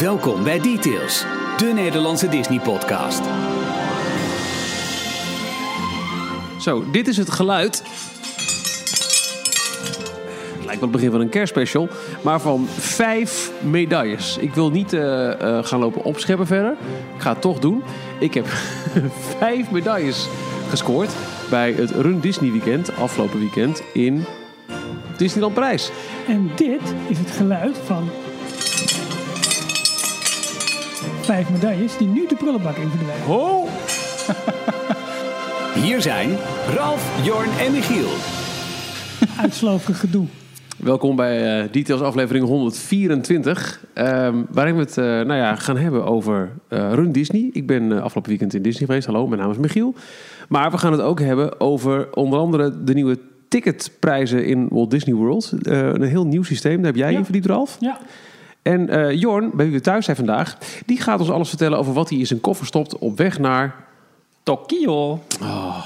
Welkom bij Details, de Nederlandse Disney-podcast. Zo, dit is het geluid. Lijkt wel het begin van een kerstspecial. Maar van vijf medailles. Ik wil niet eh, eh, gaan lopen opscheppen verder. Ik ga het toch doen. Ik heb vijf medailles gescoord bij het Run Disney Weekend, afgelopen weekend, in Disneyland Parijs. En dit is het geluid van vijf medailles die nu de prullenbak in verdwijnen. Oh! Hier zijn Ralf, Jorn en Michiel. Uitsloverig gedoe. Welkom bij eh, Details aflevering 124. ehm, waarin we het eh, nou ja, gaan hebben over eh, Run Disney. Ik ben afgelopen weekend in Disney geweest. Hallo, mijn naam is Michiel. Maar we gaan het ook hebben over onder andere de nieuwe ticketprijzen in Walt Disney World. Eh, een heel nieuw systeem. Daar heb jij Ja. in verdiept, Ralf. Ja, En eh, Jorn, bij wie we thuis zijn vandaag, die gaat ons alles vertellen over wat hij in zijn koffer stopt op weg naar... Tokio.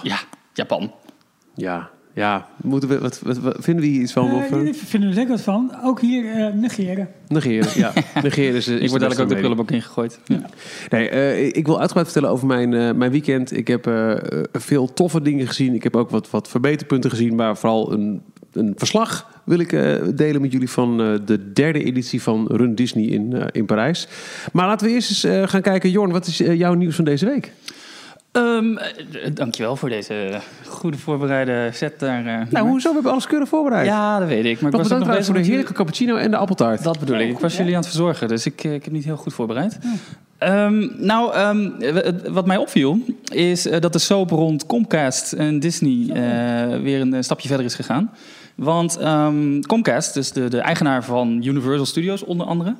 Ja, Japan. Ja, ja, moeten we, wat, wat, wat- vinden we hier iets van? Of, hier vinden we zeker wat van. Ook hier eh, negeren. negeren, ja. Negeren is, is Ik word de eigenlijk ook de prullenbak ingegooid. Ja. Nee, eh, ik wil uitgebreid vertellen over mijn, eh, mijn weekend. Ik heb veel toffe dingen gezien. Ik heb ook wat, wat verbeterpunten gezien. Maar vooral een, een verslag wil ik eh, delen met jullie van eh, de derde editie van Run Disney in, eh, in Parijs. Maar laten we eerst eens eh, gaan kijken. Jorn, wat is jouw nieuws van deze week? Ehm, eh, dankjewel voor deze goede voorbereide set daar. eh, Nou, hoezo? We hebben alles keurig voorbereid. Ja, dat weet ik. Maar ik Nog was ook bedankt nog bezig voor de heerlijke cappuccino en de appeltaart. Dat bedoel ik. Ik was jullie aan het verzorgen, dus ik, ik heb niet heel goed voorbereid. Ehm, nou, ehm, wat mij opviel is dat de soap rond Comcast en Disney eh, weer een stapje verder is gegaan. Want ehm, Comcast, dus de, de eigenaar van Universal Studios onder andere,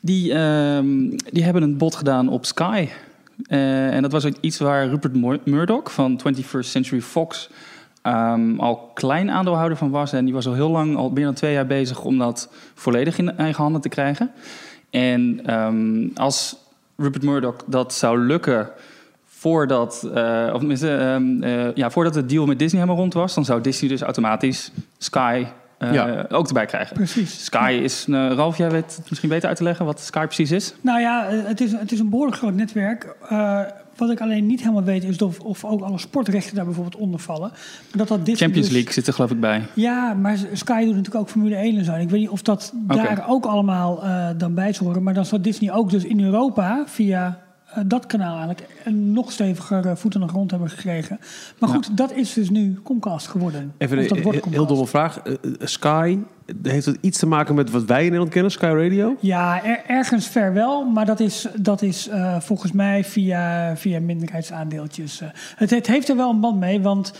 die, ehm, die hebben een bod gedaan op Sky. Eh, en dat was iets waar Rupert Mur- Murdoch van 21st Century Fox ehm, al klein aandeelhouder van was. En die was al heel lang, al meer dan twee jaar bezig om dat volledig in eigen handen te krijgen. En als Rupert Murdoch dat zou lukken voordat, eh, of ehm, eh, ja, voordat de deal met Disney helemaal rond was, dan zou Disney dus automatisch Sky eh, Ja. ook erbij krijgen. Precies. Sky is, Ralf, jij weet het misschien beter uit te leggen wat Sky precies is. Nou ja, het is, het is een behoorlijk groot netwerk. Wat ik alleen niet helemaal weet is of, of ook alle sportrechten daar bijvoorbeeld onder vallen. Maar dat dat Champions dus- League zit er geloof ik bij. Ja, maar Sky doet natuurlijk ook Formule 1 en zo. Ik weet niet of dat daar ook allemaal dan bij zou horen. Maar dan zou Disney ook dus in Europa via dat kanaal eigenlijk een nog steviger eh, voet aan de grond hebben gekregen. Maar goed, dat is dus nu Comcast geworden. Even een heel, Comcast. domme vraag. Eh, eh, Sky, heeft het iets te maken met wat wij in Nederland kennen? Sky Radio? Ja, er- ergens ver wel, maar dat is, dat is eh, volgens mij via, via minderheidsaandeeltjes. eh. het, het heeft er wel een band mee, want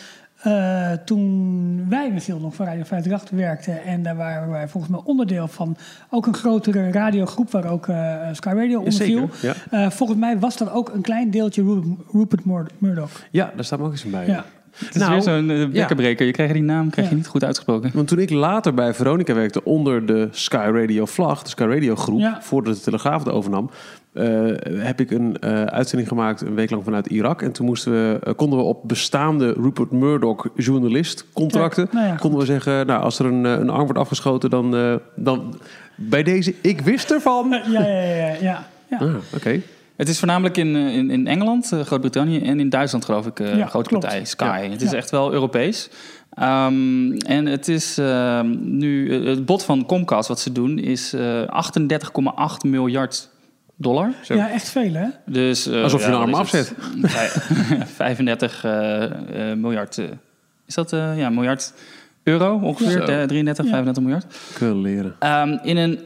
eh, toen wij Michiel nog voor Radio 538 werkten... en daar waren wij volgens mij onderdeel van ook een grotere radiogroep... waar ook eh, Sky Radio onder viel. Ja. Eh, volgens mij was dat ook een klein deeltje Ru- Rupert Mur- Murdoch. ja, daar staat me ook eens bij. Ja. Het is weer zo'n uh, bekkenbreker. Je krijgt die naam krijg je niet goed uitgesproken. Want toen ik later bij Veronica werkte onder de Sky Radio vlag, de Sky Radio groep, Ja. voordat de Telegraaf het overnam, eh, heb ik een eh, uitzending gemaakt een week lang vanuit Irak. En toen moesten we, konden we op bestaande Rupert Murdoch journalist contracten, Ja, nou ja, konden we zeggen, nou als er een, een arm wordt afgeschoten, dan, eh, dan bij deze, ik wist ervan. Ja, ja, ja. ja, ja. ja. Ah, Oké. Het is voornamelijk in, eh, in, in Engeland, eh, Groot-Brittannië en in Duitsland geloof ik eh Ja, een grote klopt. partij, Sky. Ja. Het is Ja. echt wel Europees. Ehm, en het is ehm, nu, het bod van Comcast wat ze doen is eh 38,8 miljard dollar. Zo. Ja, echt veel, hè? Dus, eh, Alsof je een arm is afzet. het? Vij- 35 eh, eh, miljard. is dat eh, ja, miljard euro ongeveer? Ja. Eh, 33, Ja. 35 miljard. Kunnen leren. Ehm, in een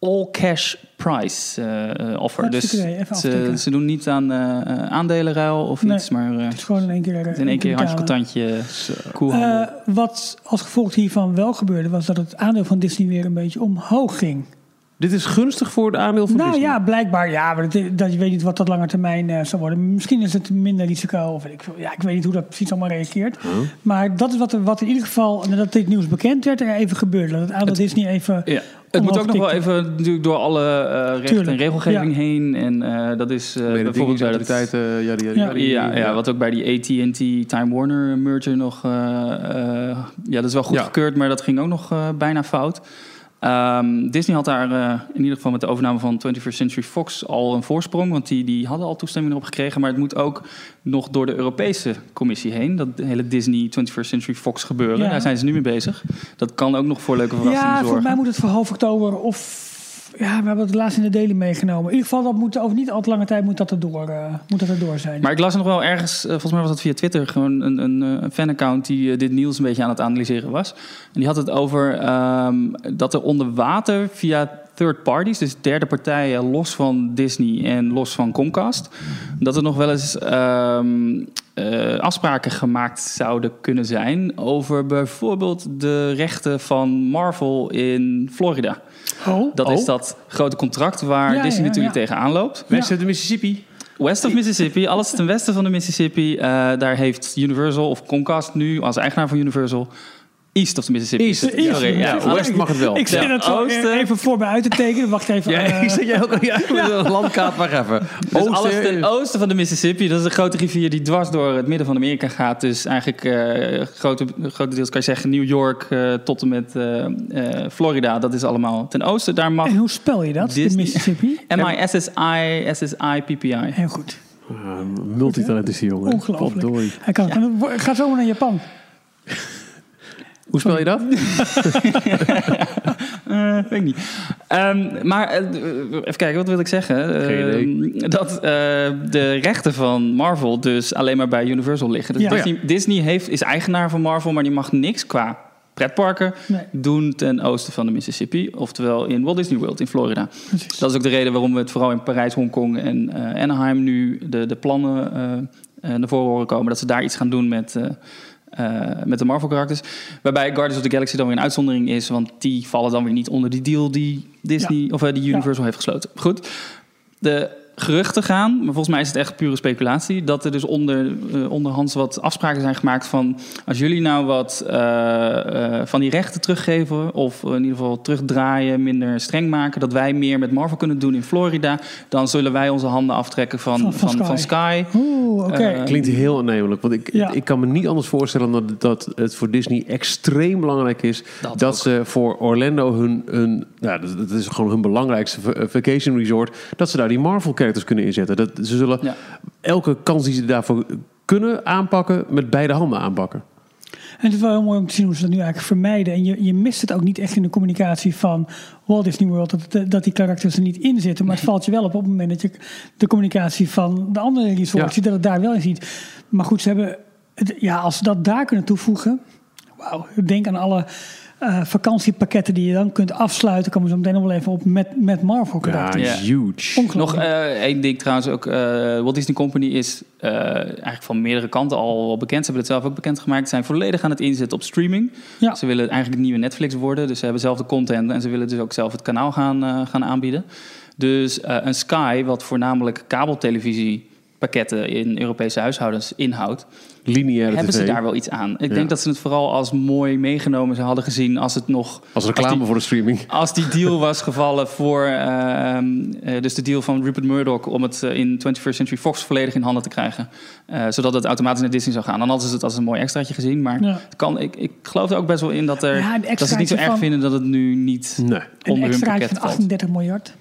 all-cash price eh, eh, offer. Dus idee, ze, aftikken. ze doen niet aan eh, eh, aandelenruil of Nee, iets, maar eh, Het is gewoon in één keer... in één keer handje. Eh, wat als gevolg hiervan wel gebeurde, was dat het aandeel van Disney weer een beetje omhoog ging. Dit is gunstig voor het aandeel van nou Disney. ja, blijkbaar. Ja, maar dat, dat, je weet niet wat dat lange termijn eh, zal worden. Misschien is het minder risico. Of ik, ja, ik weet niet hoe dat precies allemaal reageert. Maar dat is wat, er, wat in ieder geval, nadat dit nieuws bekend werd, er even gebeurde. Dat het aandeel Disney even... ja. Het moet ook nog wel even natuurlijk door alle eh recht Tuurlijk, en regelgeving ja. heen. En eh, dat is eh, bijvoorbeeld bij dat, eh, ja, die, ja, Ja. Ja, ja, wat ook bij die AT&T Time Warner merger nog... eh, eh, ja, dat is wel goed Ja. gekeurd, maar dat ging ook nog bijna fout. Ehm, Disney had daar eh, in ieder geval met de overname van 21st Century Fox al een voorsprong. Want die, die hadden al toestemming erop gekregen. Maar het moet ook nog door de Europese Commissie heen. Dat hele Disney 21st Century Fox gebeuren. Ja. Daar zijn ze nu mee bezig. Dat kan ook nog voor leuke verrassingen Ja, zorgen. voor mij moet het voor half oktober of... Ja, we hebben het laatst in de daily meegenomen. In ieder geval, dat moet over niet al te lange tijd moet dat erdoor, eh moet dat erdoor zijn. Maar ik las nog wel ergens, eh, volgens mij was dat via Twitter, gewoon een, een, eh, een fanaccount die dit nieuws een beetje aan het analyseren was. En die had het over ehm, dat er onder water via third parties, dus derde partijen los van Disney en los van Comcast, dat er nog wel eens ehm, eh, afspraken gemaakt zouden kunnen zijn over bijvoorbeeld de rechten van Marvel in Florida. oh, Dat Oh. is dat grote contract waar Ja, Disney ja, natuurlijk ja. tegenaan loopt. Westen de Mississippi. West of Mississippi, alles ten westen van de Mississippi. eh, daar heeft Universal of Comcast nu als eigenaar van Universal. East of the Mississippi. East, Sorry, ja, West mag het wel. Ik zit Ja, het zo oosten. even voor me uit te tekenen. Wacht even. Ja, eh, ik zit jij ook al ja, met een landkaart, wacht even. Dus Oosten- alles ten oosten van de Mississippi, dat is een grote rivier die dwars door het midden van Amerika gaat. Dus eigenlijk eh grote, grotendeels kan je zeggen New York eh, tot en met eh, eh, Florida. Dat is allemaal ten oosten. Daar mag En hoe spel je dat? De Mississippi? M-I-S-S-I, S-S-I-P-P-I. Heel goed. Ah, multitalent is die jongen. Ongelooflijk. Hij kan, gaat zomaar naar Japan. Hoe spel je dat? Eh, weet ik niet. Ehm, maar eh, even kijken, wat wil ik zeggen? Ehm, dat eh, de rechten van Marvel dus alleen maar bij Universal liggen. Dus Ja. Disney, Disney heeft, is eigenaar van Marvel, maar die mag niks qua pretparken Nee. doen ten oosten van de Mississippi. Oftewel in Walt Disney World in Florida. Precies. Dat is ook de reden waarom we het vooral in Parijs, Hongkong en eh, Anaheim nu de, de plannen eh, eh, naar voren horen komen. Dat ze daar iets gaan doen met, eh, met de Marvel karakters. Waarbij Guardians of the Galaxy dan weer een uitzondering is. Want die vallen dan weer niet onder die deal die Disney of eh, die Universal heeft gesloten. Goed. De geruchten gaan, maar volgens mij is het echt pure speculatie, dat er dus onder, eh, onderhands wat afspraken zijn gemaakt van als jullie nou wat eh, eh, van die rechten teruggeven of in ieder geval terugdraaien, minder streng maken, dat wij meer met Marvel kunnen doen in Florida, dan zullen wij onze handen aftrekken van, Van- van, van van, Sky. Sky. Oeh, oké. Eh, Klinkt heel aannemelijk. Want ik, Ja. ik kan me niet anders voorstellen dan dat, dat het voor Disney extreem belangrijk is. Dat ze voor Orlando hun, hun nou, dat, dat is gewoon hun belangrijkste va- vacation resort. Dat ze daar die Marvel characters kunnen inzetten. Dat, ze zullen Ja. elke kans die ze daarvoor kunnen aanpakken, met beide handen aanpakken. En het is wel heel mooi om te zien hoe ze dat nu eigenlijk vermijden. En je, je mist het ook niet echt in de communicatie van Walt Disney World. Dat, dat die karakters er niet in zitten. Maar het valt je wel op op het moment dat je de communicatie van de andere resorts Ja. ziet. Dat het daar wel in ziet. Maar goed, ze hebben... Ja, als ze dat daar kunnen toevoegen... Wauw, denk aan alle eh, vakantiepakketten die je dan kunt afsluiten. Komen we zo meteen nog wel even op met, met Marvel Ja, karakters. Ja. huge. Nog eh, één ding trouwens ook. eh Walt Disney Company is eh, eigenlijk van meerdere kanten al wel bekend. Ze hebben het zelf ook bekendgemaakt. Ze zijn volledig aan het inzetten op streaming. Ja. Ze willen eigenlijk het nieuwe Netflix worden. Dus ze hebben zelf de content en ze willen dus ook zelf het kanaal gaan, eh, gaan aanbieden. Dus eh, een Sky, wat voornamelijk kabeltelevisiepakketten in Europese huishoudens inhoudt, Lineaire hebben tv. ze daar wel iets aan. Ik Ja. denk dat ze het vooral als mooi meegenomen ze hadden gezien als het nog Als reclame die- voor de streaming. als die deal was gevallen voor, ehm, eh, dus de deal van Rupert Murdoch om het eh, in 21st Century Fox volledig in handen te krijgen, eh, zodat het automatisch naar Disney zou gaan. Dan hadden ze het als een mooi extraatje gezien, maar Ja. het kan, ik, ik geloof er ook best wel in dat, er, Ja, dat ze het niet zo erg van- vinden dat het nu niet Nee. Onder hun extraatje pakket van valt. 38 miljard.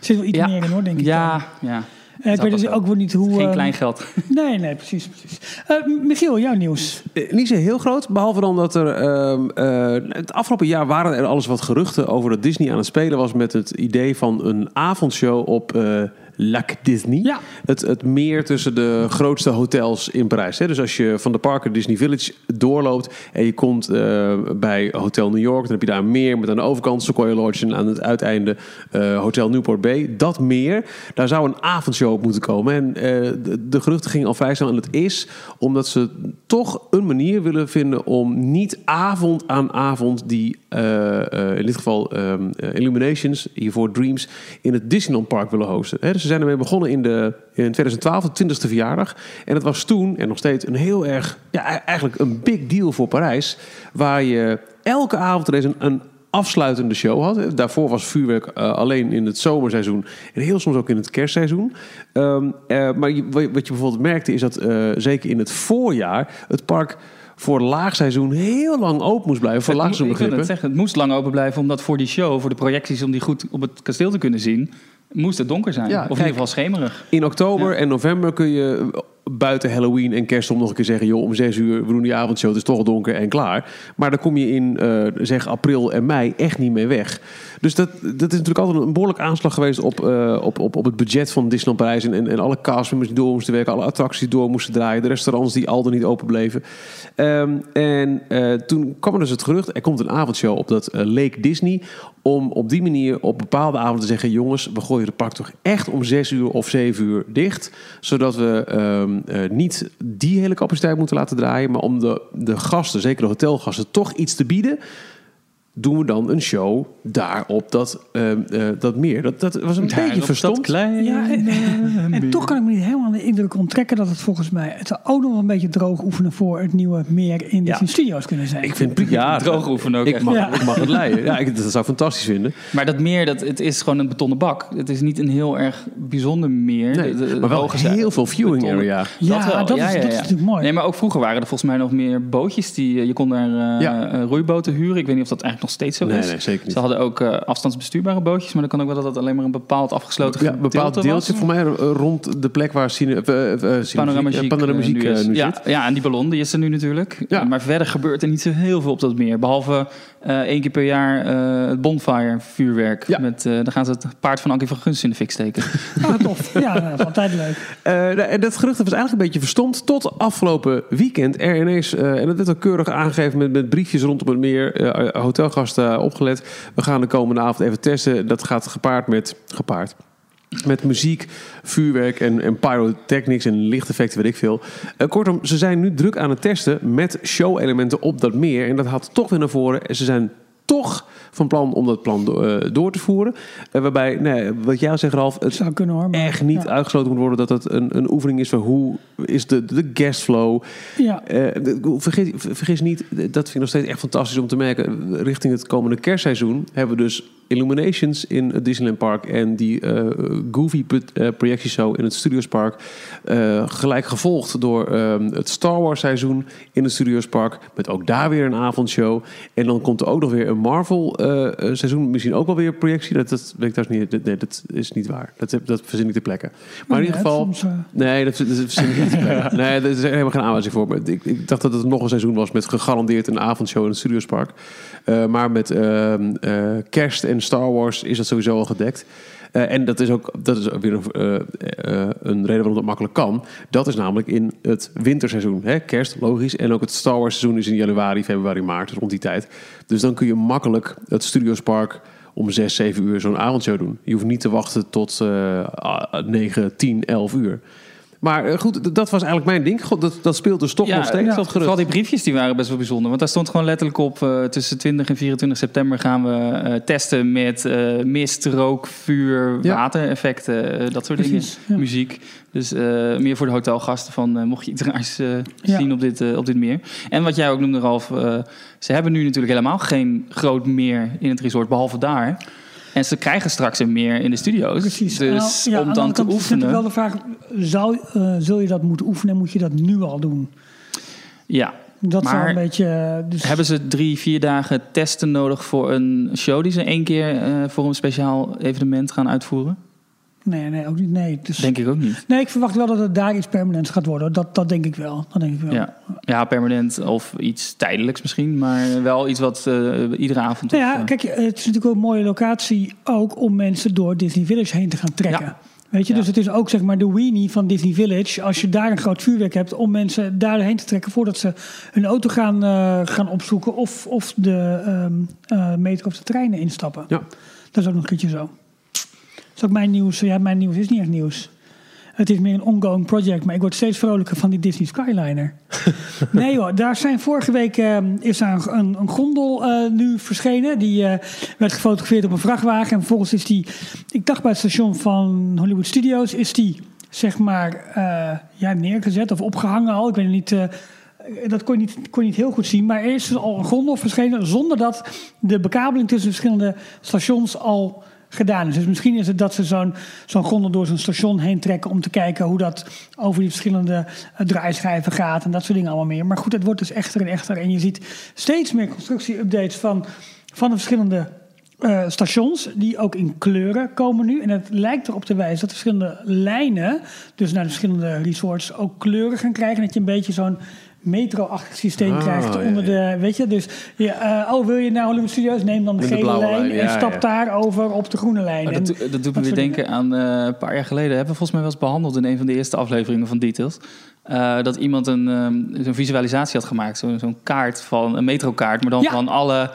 Er zit wel iets Ja. meer in hoor, denk ik. dan. Ja, Eh, ik weet dus ook wel niet hoe... Geen eh, klein geld. Nee, nee, precies. precies. Eh, Michiel, jouw nieuws. Niet zo heel groot, behalve dan dat er ehm, eh, het afgelopen jaar waren er alles wat geruchten over dat Disney aan het spelen was met het idee van een avondshow op eh Lac Disney. Ja. Het, het meer tussen de grootste hotels in Parijs. Hè. Dus als je van de parken Disney Village doorloopt en je komt eh, bij Hotel New York, dan heb je daar een meer met aan de overkant Sequoia Lodge en aan het uiteinde eh, Hotel Newport Bay. Dat meer, daar zou een avondshow op moeten komen. En eh, de, de geruchten gingen al vrij snel en het is omdat ze toch een manier willen vinden om niet avond aan avond die, in dit geval eh, Illuminations, hiervoor Dreams, in het Disneyland Park willen hosten. Hè, dus ze zijn ermee begonnen in, de, in 2012, de 20ste verjaardag. En het was toen en nog steeds een heel erg, ja, e- eigenlijk een big deal voor Parijs. Waar je elke avond een, een afsluitende show had. Daarvoor was vuurwerk eh, alleen in het zomerseizoen en heel soms ook in het kerstseizoen. Ehm, eh, maar je- wat je bijvoorbeeld merkte is dat eh, zeker in het voorjaar het park voor laagseizoen heel lang open moest blijven. Voor laagseizoen ik wil het zeggen, het moest lang open blijven, omdat voor die show, voor de projecties, om die goed op het kasteel te kunnen zien, moest het donker zijn. Ja, of in kijk. ieder geval schemerig. In oktober en november kun je buiten Halloween en kerstsom nog een keer zeggen... joh, om zes uur, we doen die avondshow, het is toch donker en klaar. Maar daar kom je in, eh, zeg, april en mei echt niet mee weg. Dus dat, dat is natuurlijk altijd een behoorlijk aanslag geweest... op, eh, op, op, op het budget van Disneyland Parijs... en, en, en alle castmembers die door moesten werken... alle attracties die door moesten draaien... de restaurants die al dan niet open bleven. Ehm, en eh, toen kwam er dus het gerucht... er komt een avondshow op dat Lake Disney... om op die manier op bepaalde avonden te zeggen... jongens, we gooien de park toch echt om zes uur of zeven uur dicht... zodat we ehm, eh, niet die hele capaciteit moeten laten draaien... maar om de, de gasten, zeker de hotelgasten, toch iets te bieden... doen we dan een show daar op dat, ehm, eh, dat meer. Dat, dat was een beetje verstomd. Ja, en, en toch kan ik me niet helemaal de indruk onttrekken dat het volgens mij het zou ook nog een beetje droog oefenen voor het nieuwe meer in Ja. Disney Studios kunnen zijn. Ik vind ja, Droog oefenen ook Ik echt. mag, Ja. ik mag het leiden. Ja, ik, dat zou ik fantastisch vinden. Maar dat meer, dat, het is gewoon een betonnen bak. Het is niet een heel erg bijzonder meer. Nee, De- de- maar wel heel veel viewing betonnen. area. ja, dat, is, dat is natuurlijk mooi. Nee, maar ook vroeger waren er volgens mij nog meer bootjes. Die, je kon daar eh, Ja. eh, roeiboten huren. Ik weet niet of dat eigenlijk nog steeds zo Nee, is. nee, zeker niet. Ze hadden ook eh, afstandsbestuurbare bootjes. Maar dan kan ook wel dat dat alleen maar een bepaald afgesloten Ja, bepaald deeltje was. voor mij eh, rond de plek waar cine, eh, eh, eh, nu, nu ja, zit. ja, en die ballon die is er nu natuurlijk. Ja. Maar verder gebeurt er niet zo heel veel op dat meer. Behalve eh, één keer per jaar eh, het bonfire vuurwerk. Ja. Met, eh, dan gaan ze het paard van Ankie van Gunst in de fik steken. Ah, tof. Ja, dat is altijd leuk. Eh, nou, en dat gerucht was eigenlijk een beetje verstomd tot afgelopen weekend. Er ineens, eh, en dat werd ook keurig aangegeven met, met briefjes rondom het meer, eh, opgelet. We gaan de komende avond even testen. Dat gaat gepaard met, gepaard, met muziek, vuurwerk en, en pyrotechnics en lichteffecten, weet ik veel. Eh, kortom, ze zijn nu druk aan het testen met show-elementen op dat meer. En dat haalt toch weer naar voren. En ze zijn toch van plan om dat plan eh, door te voeren. Eh, waarbij, nee, wat jij zegt Ralf, het Zou kunnen hoor. echt niet Ja. uitgesloten moet worden dat het een, een oefening is van hoe is de, de guestflow. Ja. Eh, de- vergis, vergis niet, dat vind ik nog steeds echt fantastisch om te merken. Richting het komende kerstseizoen hebben we dus Illuminations in het Disneyland Park en die eh, Goofy pro- projectieshow in het Studios Park. Gelijk gevolgd door ehm, het Star Wars seizoen in het Studios Park. Met ook daar weer een avondshow. En dan komt er ook nog weer een Marvel eh, eh, seizoen. Misschien ook wel weer een projectie. Dat, dat weet ik trouwens niet. Dat, nee, dat is niet waar. Dat, heb- dat verzin ik ter plekke. Maar in ieder Ja, geval... soms, eh, Nee, dat, dat verzin ik niet ter plekke. Nee, er is helemaal geen aanwijzing voor. Maar ik, ik dacht dat het nog een seizoen was met gegarandeerd een avondshow in het Studios Park. Eh, maar met ehm, eh, kerst en Star Wars is dat sowieso al gedekt. Eh, en dat is ook dat is weer een, eh, eh, een reden waarom dat makkelijk kan. Dat is namelijk in het winterseizoen. Hè? Kerst, logisch. En ook het Star Wars seizoen is in januari, februari, maart, dus rond die tijd. Dus dan kun je makkelijk het Studios Park om 6, 7 uur zo'n avondshow doen. Je hoeft niet te wachten tot eh 9, 10, 11 uur. Maar eh, goed, dat was eigenlijk mijn ding. God, dat, dat speelt dus toch nog steeds. ja. dat gerucht. Vooral die briefjes die waren best wel bijzonder. Want daar stond gewoon letterlijk op... eh, tussen 20 en 24 september gaan we eh, testen met eh, mist, rook, vuur, Ja. watereffecten. dat soort Precies, dingen. ja. Muziek. Dus meer voor de hotelgasten van... mocht je iets raars Ja. zien op dit, op dit meer. En wat jij ook noemde, Ralf... ze hebben nu natuurlijk helemaal geen groot meer in het resort... behalve daar... En ze krijgen straks een meer in de studio's. Precies. Dus Nou, ja, om dan te kant is natuurlijk oefenen... wel de vraag, zou, eh, zul je dat moeten oefenen en moet je dat nu al doen? Ja, Dat is Maar een beetje... eh, Dus, Hebben ze drie, vier dagen testen nodig voor een show die ze één keer eh, voor een speciaal evenement gaan uitvoeren? Nee, nee, ook niet. Nee, dus, Denk ik ook niet. nee, ik verwacht wel dat het daar iets permanents gaat worden. Dat, dat denk ik wel. Dat denk ik wel. Ja. ja, permanent of iets tijdelijks misschien, maar wel iets wat eh, iedere avond. Nou ja, eh, kijk, het is natuurlijk ook een mooie locatie ook om mensen door Disney Village heen te gaan trekken. Ja. Weet je, Ja. dus het is ook zeg maar de weenie van Disney Village. Als je daar een groot vuurwerk hebt om mensen daarheen te trekken voordat ze hun auto gaan, eh, gaan opzoeken of, of de ehm eh, metro of de treinen instappen. Ja. Dat is ook nog een keertje zo. Is ook mijn nieuws. Ja, mijn nieuws is niet echt nieuws. Het is meer een ongoing project, maar ik word steeds vrolijker van die Disney Skyliner. nee hoor, daar zijn vorige week eh, is daar een, een, gondel eh, nu verschenen. Die eh, werd gefotografeerd op een vrachtwagen. En vervolgens is die, ik dacht bij het station van Hollywood Studios, is die zeg maar ja, neergezet of opgehangen al. Ik weet niet, dat kon je niet, kon je niet heel goed zien. Maar er is dus al een gondel verschenen zonder dat de bekabeling tussen verschillende stations al gedaan is. Dus misschien is het dat ze zo'n zo'n gondel door zo'n station heen trekken om te kijken hoe dat over die verschillende eh, draaischijven gaat en dat soort dingen allemaal meer. Maar goed, het wordt dus echter en echter. En je ziet steeds meer constructie-updates van, van de verschillende eh, stations, die ook in kleuren komen nu. En het lijkt erop te wijzen dat de verschillende lijnen, dus naar de verschillende resorts, ook kleuren gaan krijgen. Dat je een beetje zo'n metro-achtig systeem Ah, krijgt ja, onder de, weet je, dus je, eh, oh wil je naar Hollywood Studios, neem dan de gele lijn lijn, en stap ja. daar over op de groene lijn. En dat, dat doet me weer denken aan eh, een paar jaar geleden. Hebben we volgens mij wel eens behandeld in een van de eerste afleveringen van Details. Eh, dat iemand een, zo'n visualisatie had gemaakt. Zo'n zo'n kaart van een metrokaart, maar dan Ja. van alle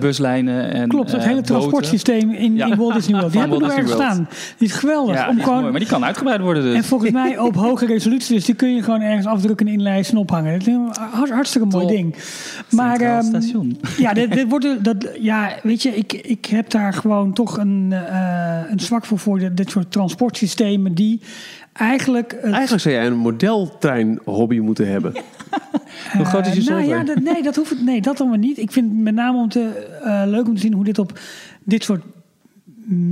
buslijnen en Klopt, het eh, hele boten. transportsysteem in, Ja. in Walt Disney World. Die hebben we nog Walt ergens staan. Die is geweldig. Ja, om gewoon, mooi, maar die kan uitgebreid worden dus. En volgens mij op hoge resolutie, dus die kun je gewoon ergens afdrukken en inlijsten en ophangen. Dat is een hart- hartstikke mooi Top. ding. Maar ehm, station. ja, dit, dit wordt een- dat, ja, weet je, ik, ik heb daar gewoon toch een, eh, een zwak voor voor dit, dit soort transportsystemen die eigenlijk. het- Eigenlijk zou jij een modeltrein hobby moeten hebben. Hoe groot is je Eh, nou ja, dat, nee, dat hoeft het, nee, dat dan weer niet. Ik vind het met name om te, eh, leuk om te zien hoe dit op dit soort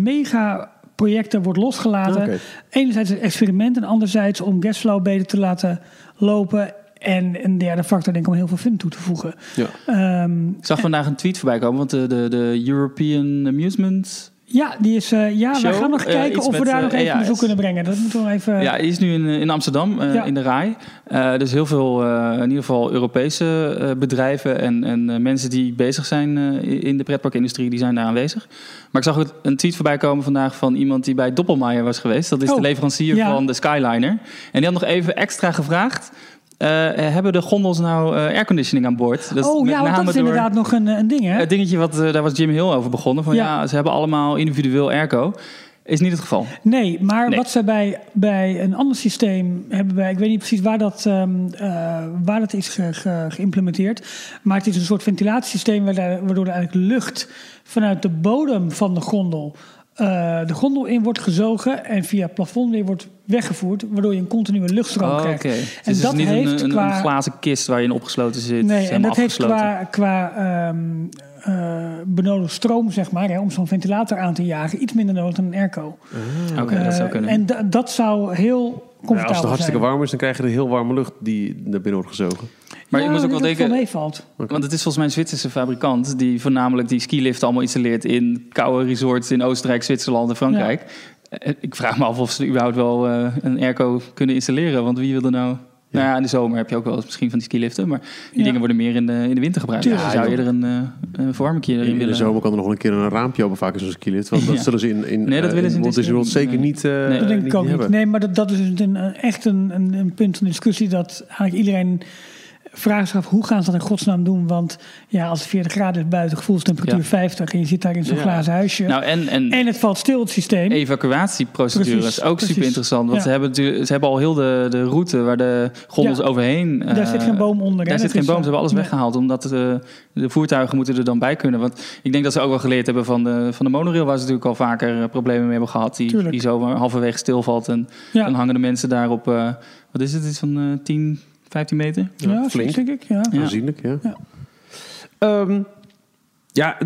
mega projecten wordt losgelaten. Enerzijds het experiment en anderzijds om gasflow beter te laten lopen. En een derde factor denk ik om heel veel fun toe te voegen. Ja. Ehm, Ik zag vandaag een tweet voorbij komen, want de, de, de European Amusement... ja, die is, eh, ja we gaan nog eh, kijken of we daar eh, nog even AI's. bezoek kunnen brengen. Dat moeten we nog even... Ja, die is nu in, in Amsterdam, eh, Ja. in de RAI. Eh, dus heel veel, eh, in ieder geval Europese eh, bedrijven en, en eh, mensen die bezig zijn eh, in de pretparkindustrie, die zijn daar aanwezig. Maar ik zag ook een tweet voorbij komen vandaag van iemand die bij Doppelmayr was geweest. Dat is Oh, de leverancier ja. van de Skyliner. En die had nog even extra gevraagd. Eh, hebben de gondels nou eh, airconditioning aan boord? Dat oh ja, want dat is door- inderdaad nog een, een ding hè? Het dingetje, wat, eh, daar was Jim Hill over begonnen. Van ja. Ja. ze hebben allemaal individueel airco. Is niet het geval. Nee, maar Nee. wat ze bij, bij een ander systeem hebben bij, ik weet niet precies waar dat, ehm, eh, waar dat is ge- ge- geïmplementeerd. Maar het is een soort ventilatiesysteem waardoor waardoor er eigenlijk lucht vanuit de bodem van de gondel eh, de gondel in wordt gezogen en via het plafond weer wordt weggevoerd, waardoor je een continue luchtstroom Oh, krijgt. En is dat dus niet heeft een, een, qua- een glazen kist waar je in opgesloten zit. Nee, en dat heeft qua, qua ehm eh, benodigd stroom, zeg maar, hè, om zo'n ventilator aan te jagen, iets minder nodig dan een airco. Oké, dat zou Eh, kunnen. En da- dat zou heel comfortabel als het hartstikke zijn. warm is, dan krijg je de heel warme lucht die naar binnen wordt gezogen. maar Ja, je moet ook wel dat het denken... meevalt. Want het is volgens mij een Zwitserse fabrikant... die voornamelijk die skiliften allemaal installeert... in koude resorts in Oostenrijk, Zwitserland en Frankrijk. Eh, Ik vraag me af of ze überhaupt wel eh, een airco kunnen installeren. Want wie wil er nou... Nou ja, in de zomer heb je ook wel eens misschien van die skiliften. Maar die Ja. dingen worden meer in de, in de winter gebruikt. Ja, zou je er een, eh een erin In, in willen? de zomer kan er nog een keer een raampje open vaak in zo'n skilift. Want dat Ja. zullen ze in, in, Nee, dat eh, willen ze in Walt Disney World zeker niet. eh, Nee. Dat denk niet ik ook niet. Nee, maar dat, dat is een, een- echt een, een, een punt van discussie dat eigenlijk iedereen vraagt zich af hoe gaan ze dat in godsnaam doen? Want ja, als het 40 graden is buiten, gevoelstemperatuur Ja. 50 en je zit daar in zo'n Ja. glazen huisje. Nou, en, en, en het valt stil, het systeem. evacuatieprocedure Precies, is ook precies. super interessant. Want Ja. ze, hebben, ze hebben al heel de, de route waar de gondels overheen... eh, Daar zit geen boom onder? Daar zit Dat geen is, boom. Ze eh, hebben alles nee. weggehaald. Omdat de, de voertuigen moeten er dan bij kunnen. Want ik denk dat ze ook wel geleerd hebben van de, van de monorail... waar ze natuurlijk al vaker eh, problemen mee hebben gehad. Die, Tuurlijk. die zo halverwege stilvalt. En dan hangen de mensen daar op... eh, wat is het? Iets van eh 10, 15 meter? ja, Ja, flink. denk ik. Ja. Ja. Aanzienlijk, ja. Ja. Ehm, ja,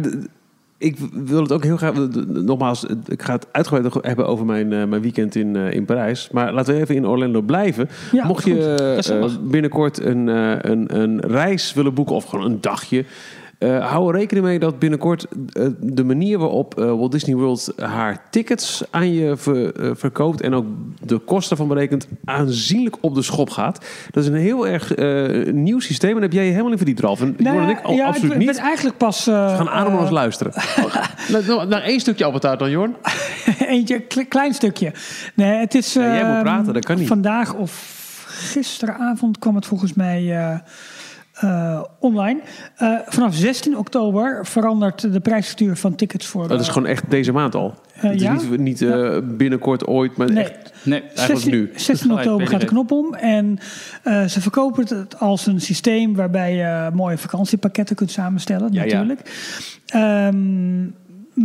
ik wil het ook heel graag... Nogmaals, ik ga het uitgebreid hebben over mijn, eh, mijn weekend in, eh, in Parijs. Maar laten we even in Orlando blijven. Ja, Mocht goed. je eh, binnenkort een, eh, een, een reis willen boeken of gewoon een dagje... eh, hou er rekening mee dat binnenkort eh, de manier waarop eh, Walt Disney World haar tickets aan je ver- verkoopt en ook de kosten van berekent aanzienlijk op de schop gaat. Dat is een heel erg nieuw systeem en heb jij je helemaal in verdiept, Ralf. En Nou, ik al ja, absoluut ik niet. ben eigenlijk pas... We gaan ademloos eh, luisteren. Oh, nou, nou, één stukje appeltaart dan, Jorn. Eentje, kle- klein stukje. Nee, het is. Ja, jij moet ehm, praten, dat kan niet. Vandaag of gisteravond kwam het volgens mij eh, online. Eh, vanaf 16 oktober verandert de prijsstructuur van tickets voor. Dat is eh, gewoon echt deze maand al. het is ja? niet, niet binnenkort ooit, maar Nee, echt Nee, eigenlijk 16, nu. 16 Gelijk, oktober gaat de knop om. En eh, ze verkopen het als een systeem waarbij je mooie vakantiepakketten kunt samenstellen, Ja, ja. natuurlijk. Ehm,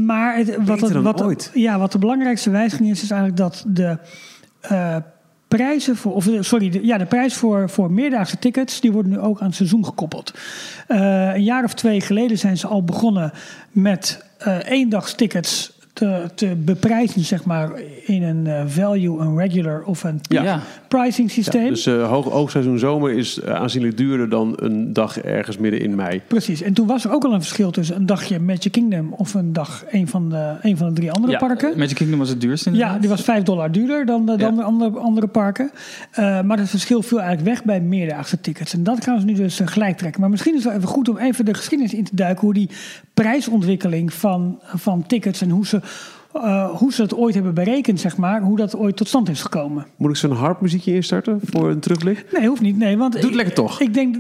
maar het, wat, het, wat, ooit. Ja, wat de belangrijkste wijziging is, is eigenlijk dat de eh, prijzen voor, of eh, sorry, de, ja, de prijs voor, voor meerdaagse tickets, die worden nu ook aan het seizoen gekoppeld. Eh, een jaar of twee geleden zijn ze al begonnen met eh eendagstickets te, te beprijzen, zeg maar, in een eh, value, een regular of een Ja. Ja. pricing systeem. Dus eh hoog oogseizoen zomer is eh, aanzienlijk duurder dan een dag ergens midden in mei. Precies. En toen was er ook al een verschil tussen een dagje Magic Kingdom of een dag een van de, een van de drie andere Ja, parken. Magic Kingdom was het duurste Ja, die was 5 dollar duurder dan, de, dan Ja. de andere, andere parken. Eh, maar het verschil viel eigenlijk weg bij meerdaagse tickets. En dat gaan ze nu dus gelijk trekken. Maar misschien is het wel even goed om even de geschiedenis in te duiken. Hoe die prijsontwikkeling van, van tickets en hoe ze, eh, hoe ze het ooit hebben berekend, zeg maar. Hoe dat ooit tot stand is gekomen. Moet ik zo'n harpmuziekje instarten voor een terugblik? Nee, hoeft niet. Nee, want Doe het ik- lekker toch. Ik denk...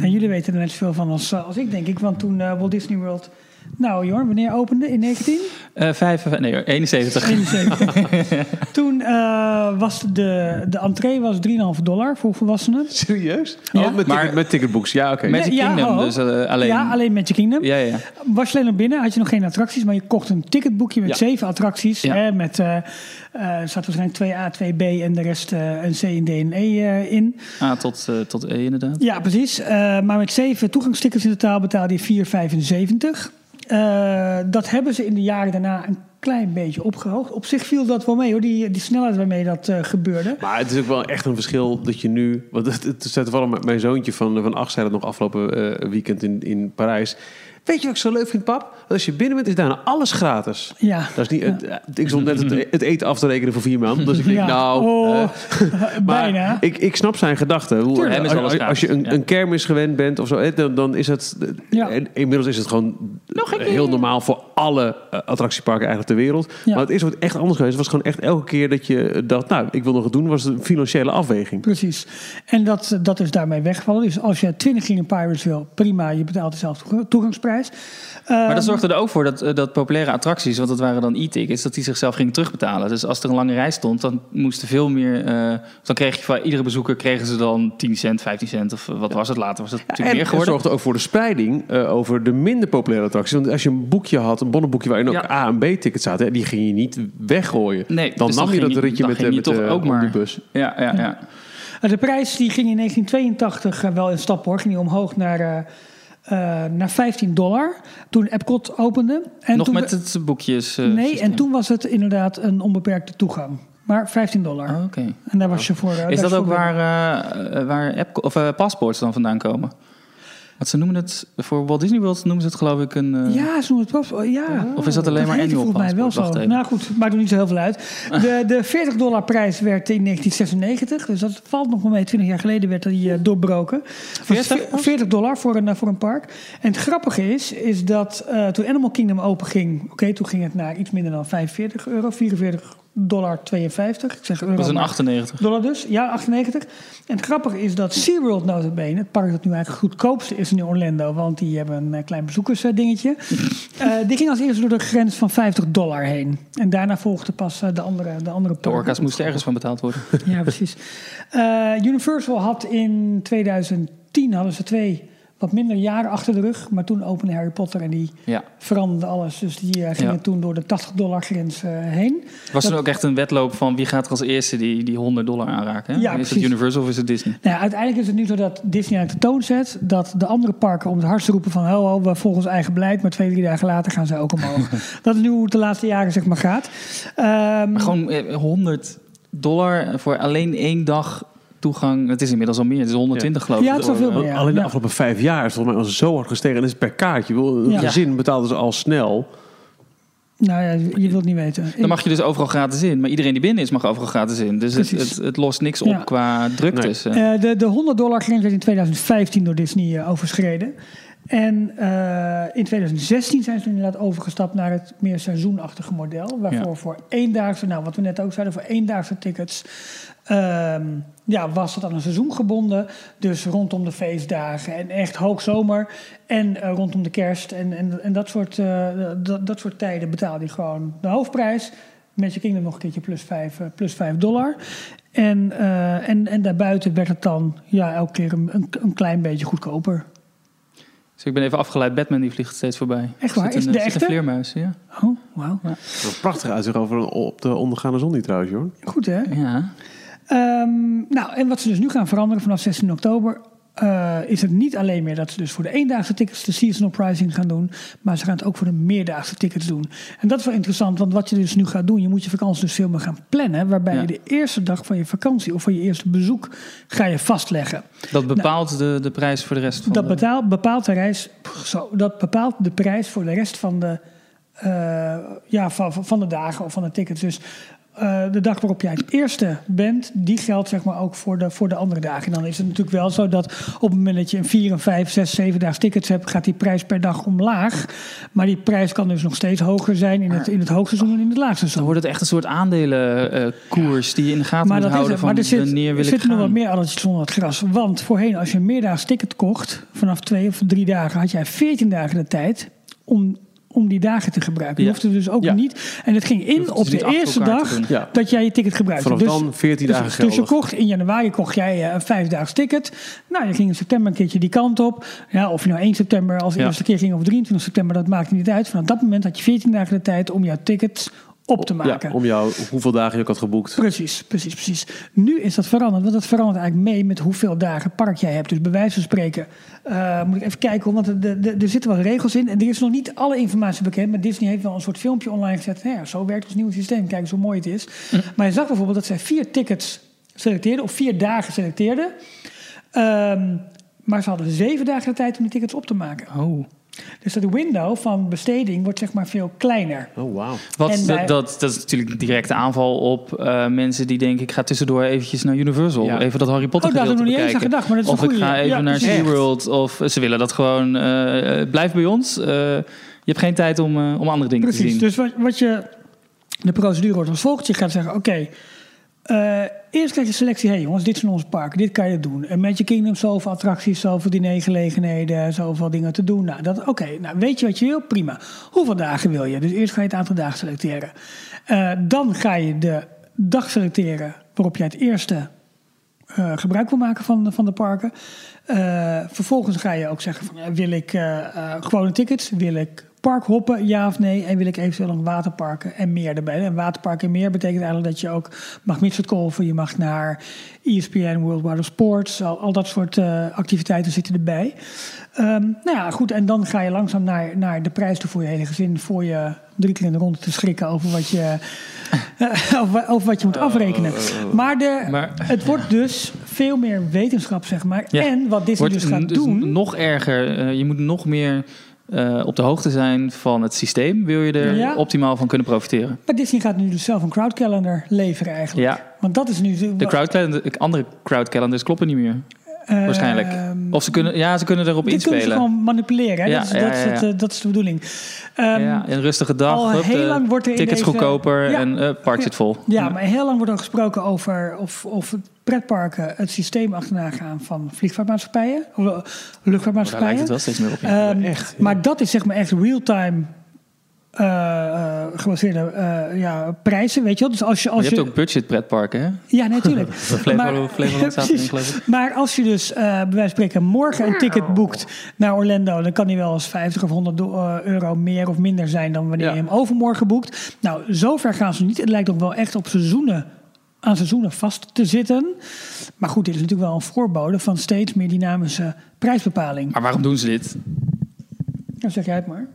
En jullie weten er net zoveel van als, als ik, denk ik. Want toen eh, Walt Disney World... Nou, Jorn, wanneer opende? In 19? Eh, vijf, nee, hoor, 71. 71. Toen eh, was de, de entree was 3,5 dollar voor volwassenen. Serieus? Ja. Oh, met, Maar- met ticketbooks. Ja, oké. Magic Ja, Kingdom, dus eh, alleen... Ja, alleen Magic Kingdom. Ja, ja. Was je alleen naar binnen, had je nog geen attracties, maar je kocht een ticketboekje met Ja. zeven attracties. Ja. Hè, met, eh eh, er zat waarschijnlijk 2A, 2B en de rest eh, een C, een D en E eh, in. A tot, eh, tot E inderdaad. Ja, precies. Eh, maar met zeven toegangstickets in totaal betaalde je 4,75. Eh, dat hebben ze in de jaren daarna een klein beetje opgehoogd. Op zich viel dat wel mee hoor, die, die snelheid waarmee dat eh, gebeurde. Maar het is ook wel echt een verschil dat je nu... Want het, het staat toevallig met mijn zoontje van, van acht zei dat nog afgelopen eh, weekend in, in Parijs. Weet je wat ik zo leuk vind, pap? Dat als je binnen bent, is daarna alles gratis. Ja. Dat is niet, het, eh, ik stond net het, het eten af te rekenen voor vier man. Dus ik denk, Ja. nou... Oh, eh, maar bijna. Ik, ik snap zijn gedachten. Hoe- is als, alles als- als je een, een kermis gewend bent of zo, hè, dan, dan is het. Ja. En inmiddels is het gewoon heel normaal voor alle eh, attractieparken eigenlijk ter wereld. Ja. Maar het is ook echt anders geweest. Het was gewoon echt elke keer dat je dacht, nou, ik wil nog wat doen, was het een financiële afweging. Precies. En dat, dat is daarmee weggevallen. Dus als je 20 King Pirates wil, prima, je betaalt dezelfde toega- Maar Ehm, dat zorgde er ook voor dat, eh, dat populaire attracties, want dat waren dan e-tickets, dat die zichzelf gingen terugbetalen. Dus als er een lange rij stond, dan moesten veel meer. eh, dan kreeg je van iedere bezoeker kregen ze dan 10 cent, 15 cent of wat was het later? Was het natuurlijk En meer het geworden? zorgde ook voor de spreiding eh, over de minder populaire attracties. Want als je een boekje had, een bonnenboekje waarin ook Ja. A en B tickets zaten, die ging je niet weggooien. Nee, dan dus nam dan je dat ritje met, met toch de ook maar- bus. Ja, ja, ja. Eh, De prijs die ging in 1982 eh, wel in stap hoor. Ging die omhoog naar, eh, naar 15 dollar. Toen Epcot opende. En Nog toen met het boekjes. eh, Nee, systeem. en toen was het inderdaad een onbeperkte toegang. Maar 15 dollar. Oh, Oké. En daar was je voor. eh, Is dat ook waar, waar app, of, paspoorts dan vandaan komen? Want ze noemen het, voor Walt Disney World noemen ze het geloof ik een... eh, Ja, ze noemen het wel. Ja. Of is dat alleen maar heette annual volgens mij wel zo. Nou goed, maakt er niet zo heel veel uit. De, de 40 dollar prijs werd in 1996. Dus dat valt nog wel mee. 20 jaar geleden werd die eh, doorbroken. Was 40 ve- 40 dollar voor een, eh, voor een park. En het grappige is, is dat toen Animal Kingdom open ging... Oké, toen ging het naar iets minder dan 45 euro. 44 dollar 52. Ik zeg euro. dat was een maar- 98. dollar dus, ja, 98. En het grappige is dat SeaWorld notabene, het park dat nu eigenlijk het goedkoopste is in Orlando, want die hebben een eh, klein bezoekersdingetje. Eh die ging als eerste door de grens van 50 dollar heen. En daarna volgde pas eh, de andere, de andere De orka's moesten ergens van betaald worden. Ja, precies. Universal had in 2010 hadden ze twee wat minder jaren achter de rug. Maar toen opende Harry Potter en die Ja. veranderde alles. Dus die eh, gingen Ja. toen door de 80 dollar grens eh, heen. Was er ook echt een wedloop van wie gaat er als eerste die, die 100 dollar aanraken? Hè? Ja, is precies. het Universal of is het Disney? Nou uiteindelijk is het nu zo dat Disney aan de toon zet dat de andere parken om het hardst roepen van ho, ho, we volgen ons eigen beleid, maar twee, drie dagen later gaan ze ook omhoog. dat is nu hoe het de laatste jaren zeg maar gaat. Ehm, Maar gewoon eh, 100 dollar voor alleen één dag toegang. Het is inmiddels al meer. Het is 120 geloof ik. Ja, het is al veel meer. Ja. Alleen de Ja. afgelopen vijf jaar is het volgens mij zo hard gestegen. En dat is per kaartje. Een Ja. gezin betaalde ze al snel. nou ja, je wilt het niet weten. Dan mag je dus overal gratis in. Maar iedereen die binnen is mag overal gratis in. Dus het, het, het lost niks op Ja. qua druktes. eh. Eh, de, de 100 dollar grens werd in 2015 door Disney eh, overschreden. En eh, in 2016 zijn ze inderdaad overgestapt naar het meer seizoenachtige model. Waarvoor Ja. voor eendaagse, nou wat we net ook zeiden, voor eendaagse tickets ehm, ja, was dat aan een seizoen gebonden. Dus rondom de feestdagen en echt hoogzomer en eh, rondom de kerst en, en, en dat, soort, eh, dat, dat soort tijden betaalde je gewoon de hoofdprijs. Magic Kingdom nog een keertje plus 5, plus 5 dollar. En, eh, en, en daarbuiten werd het dan ja, elke keer een, een, een klein beetje goedkoper. Dus ik ben even afgeleid. Batman die vliegt steeds voorbij. Echt waar? Zit Is een, het de zit een echte? vleermuis, ja. Oh, wauw. Een prachtig uitzicht over op de ondergaande zon niet trouwens, hoor. Goed hè? ja. Ehm, nou, en wat ze dus nu gaan veranderen vanaf 16 oktober. eh, is het niet alleen meer dat ze dus voor de eendaagse tickets de seasonal pricing gaan doen, maar ze gaan het ook voor de meerdaagse tickets doen. En dat is wel interessant, want wat je dus nu gaat doen, je moet je vakantie dus veel meer gaan plannen, waarbij Ja. je de eerste dag van je vakantie of van je eerste bezoek ga je vastleggen. Dat bepaalt de, de prijs voor de rest van Dat de... betaalt, bepaalt de reis, zo, dat bepaalt de prijs voor de rest van de, eh, ja, van, van- van de dagen of van de tickets. Dus eh, de dag waarop jij het eerste bent, die geldt zeg maar ook voor de, voor de andere dagen. En dan is het natuurlijk wel zo dat op het moment dat je een 4, een 5, 6, 7 daags tickets hebt, gaat die prijs per dag omlaag. Maar die prijs kan dus nog steeds hoger zijn in het, in het hoogseizoen en in het laagseizoen. Dan wordt het echt een soort aandelenkoers die je in de gaten Maar moet houden het. van Maar er zit, wanneer er wil ik zitten nog wat meer addertjes onder het gras. Want voorheen, als je een meerdaags ticket kocht, vanaf twee of drie dagen, had jij 14 dagen de tijd om, om die dagen te gebruiken. Je Ja. hoefde dus ook Ja. niet. En het ging in op de eerste dag. Ja. dat jij je ticket gebruikte. Vanaf Dus- dan 14 dagen dus, dus je kocht in januari kocht jij eh, een vijfdaags ticket. Nou, je ging in september een keertje die kant op. Ja, of je nou 1 september als eerste keer ging of 23 september, dat maakte niet uit. Vanaf dat moment had je 14 dagen de tijd om jouw tickets op te maken. Ja, om jou, hoeveel dagen je ook had geboekt. Precies, precies, precies. Nu is dat veranderd, want dat verandert eigenlijk mee met hoeveel dagen park jij hebt. Dus bij wijze van spreken, eh, moet ik even kijken, want er- er- zitten wel regels in. En er is nog niet alle informatie bekend, maar Disney heeft wel een soort filmpje online gezet. Nou ja, zo werkt ons nieuwe systeem, kijk eens hoe mooi het is. Maar je zag bijvoorbeeld dat zij vier tickets selecteerden, of vier dagen selecteerden. Ehm, maar ze hadden zeven dagen de tijd om die tickets op te maken. Oh. Dus dat window van besteding wordt zeg maar veel kleiner. Oh, wauw. Wat, dat, dat, dat is natuurlijk een directe aanval op eh, mensen die denken... ik ga tussendoor eventjes naar Universal. Ja. Even dat Harry Potter Oh, daar nog niet eens aan bekijken. gedacht, maar dat is of een ik ga even Ja, naar precies. SeaWorld. Of ze willen dat gewoon... eh, eh, blijf bij ons. Eh, je hebt geen tijd om, eh, om andere dingen te Precies, zien. dus wat, wat je, de procedure wordt als volgt. Je gaat zeggen, oké, eh, eerst krijg je selectie. Hé hey jongens, dit is ons park, dit kan je doen. En Magic Kingdom, zoveel attracties, zoveel dinergelegenheden, zoveel dingen te doen. Nou, dat, oké, nou weet je wat je wil? Prima. Hoeveel dagen wil je? Dus eerst ga je het aantal dagen selecteren. Eh, dan ga je de dag selecteren waarop jij het eerste eh, gebruik wil maken van, van de parken. Vervolgens ga je ook zeggen van, wil ik gewone tickets? Wil ik parkhoppen, ja of nee? En wil ik eventueel nog waterparken en meer erbij? En waterparken en meer betekent eigenlijk dat je ook mag golfen. Je mag naar ESPN, World Wide of Sports. Al, al dat soort eh, activiteiten zitten erbij. Ehm, nou ja, goed. En dan ga je langzaam naar, naar de prijs toe voor je hele gezin. Voor je drie keer in de ronde te schrikken over wat je, over, over wat je moet afrekenen. Maar, de, Maar- het wordt dus veel meer wetenschap, zeg maar. Ja. En wat Disney Wordt dus gaat dus doen... nog erger. Eh, je moet nog meer eh, op de hoogte zijn van het systeem. Wil je er Ja. optimaal van kunnen profiteren. Maar Disney gaat nu dus zelf een crowdcalendar leveren eigenlijk. Ja. Want dat is nu... De crowdcalendar, andere crowdcalendars kloppen niet meer. Waarschijnlijk. Of ze kunnen, ja, ze kunnen erop Dit kunnen ze inspelen. gewoon manipuleren. Hè? Ja, dat, is, ja, dat, is ja, het, ja. eh, dat is de bedoeling. Ehm, ja, een rustige dag. al hup, heel de lang wordt er in tickets deze- goedkoper Ja. en het park zit vol. Ja, maar heel lang wordt er gesproken over of, of pretparken het systeem achterna gaan van vliegvaartmaatschappijen, of, eh, Daar luchtvaartmaatschappijen. lijkt het wel steeds meer op. Ehm, echt, Maar dat is zeg maar echt real-time eh, gebaseerde eh, ja, prijzen, weet je wel. Dus als je, Maar als je hebt ook budget pretparken, hè? Ja, natuurlijk. Maar als je dus eh, bij wijze van spreken morgen een ticket boekt naar Orlando, dan kan die wel eens 50 of 100 do- eh, euro meer of minder zijn dan wanneer Ja. je hem overmorgen boekt. Nou, zover gaan ze niet. Het lijkt ook wel echt op seizoenen aan seizoenen vast te zitten. Maar goed, dit is natuurlijk wel een voorbode van steeds meer dynamische prijsbepaling. Maar waarom doen ze dit? Dan zeg jij het maar.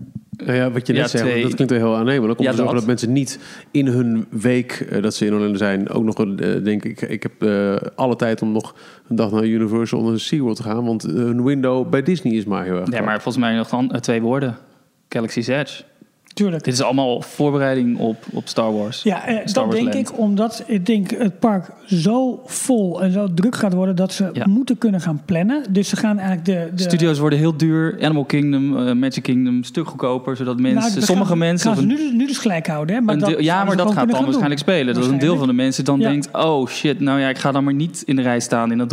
Nou ja, wat je net Ja, twee. dat klinkt wel heel aannemelijk. Om Ja, te zorgen dat. dat mensen niet in hun week eh, dat ze in Orlando zijn... ook nog eh, denken, ik, ik heb eh, alle tijd om nog een dag naar Universal en SeaWorld te gaan. Want eh, hun window bij Disney is maar heel erg Ja, maar volgens mij nog dan, eh, twee woorden. Galaxy's Edge. Tuurlijk. Dit is allemaal voorbereiding op, op Star Wars. Ja, eh, Star dat Wars denk Land. ik omdat ik denk het park zo vol en zo druk gaat worden dat ze Ja. moeten kunnen gaan plannen. Dus ze gaan eigenlijk de, de Studio's worden heel duur. Animal Kingdom, eh, Magic Kingdom, een stuk goedkoper. Zodat mensen, Nou, dat sommige gaan, mensen... gaan ze nu, nu dus gelijk houden. Hè? Maar dat ja, maar dat gaat dan waarschijnlijk spelen. Dat een deel van de mensen dan Ja. denkt... oh shit, nou ja, ik ga dan maar niet in de rij staan in dat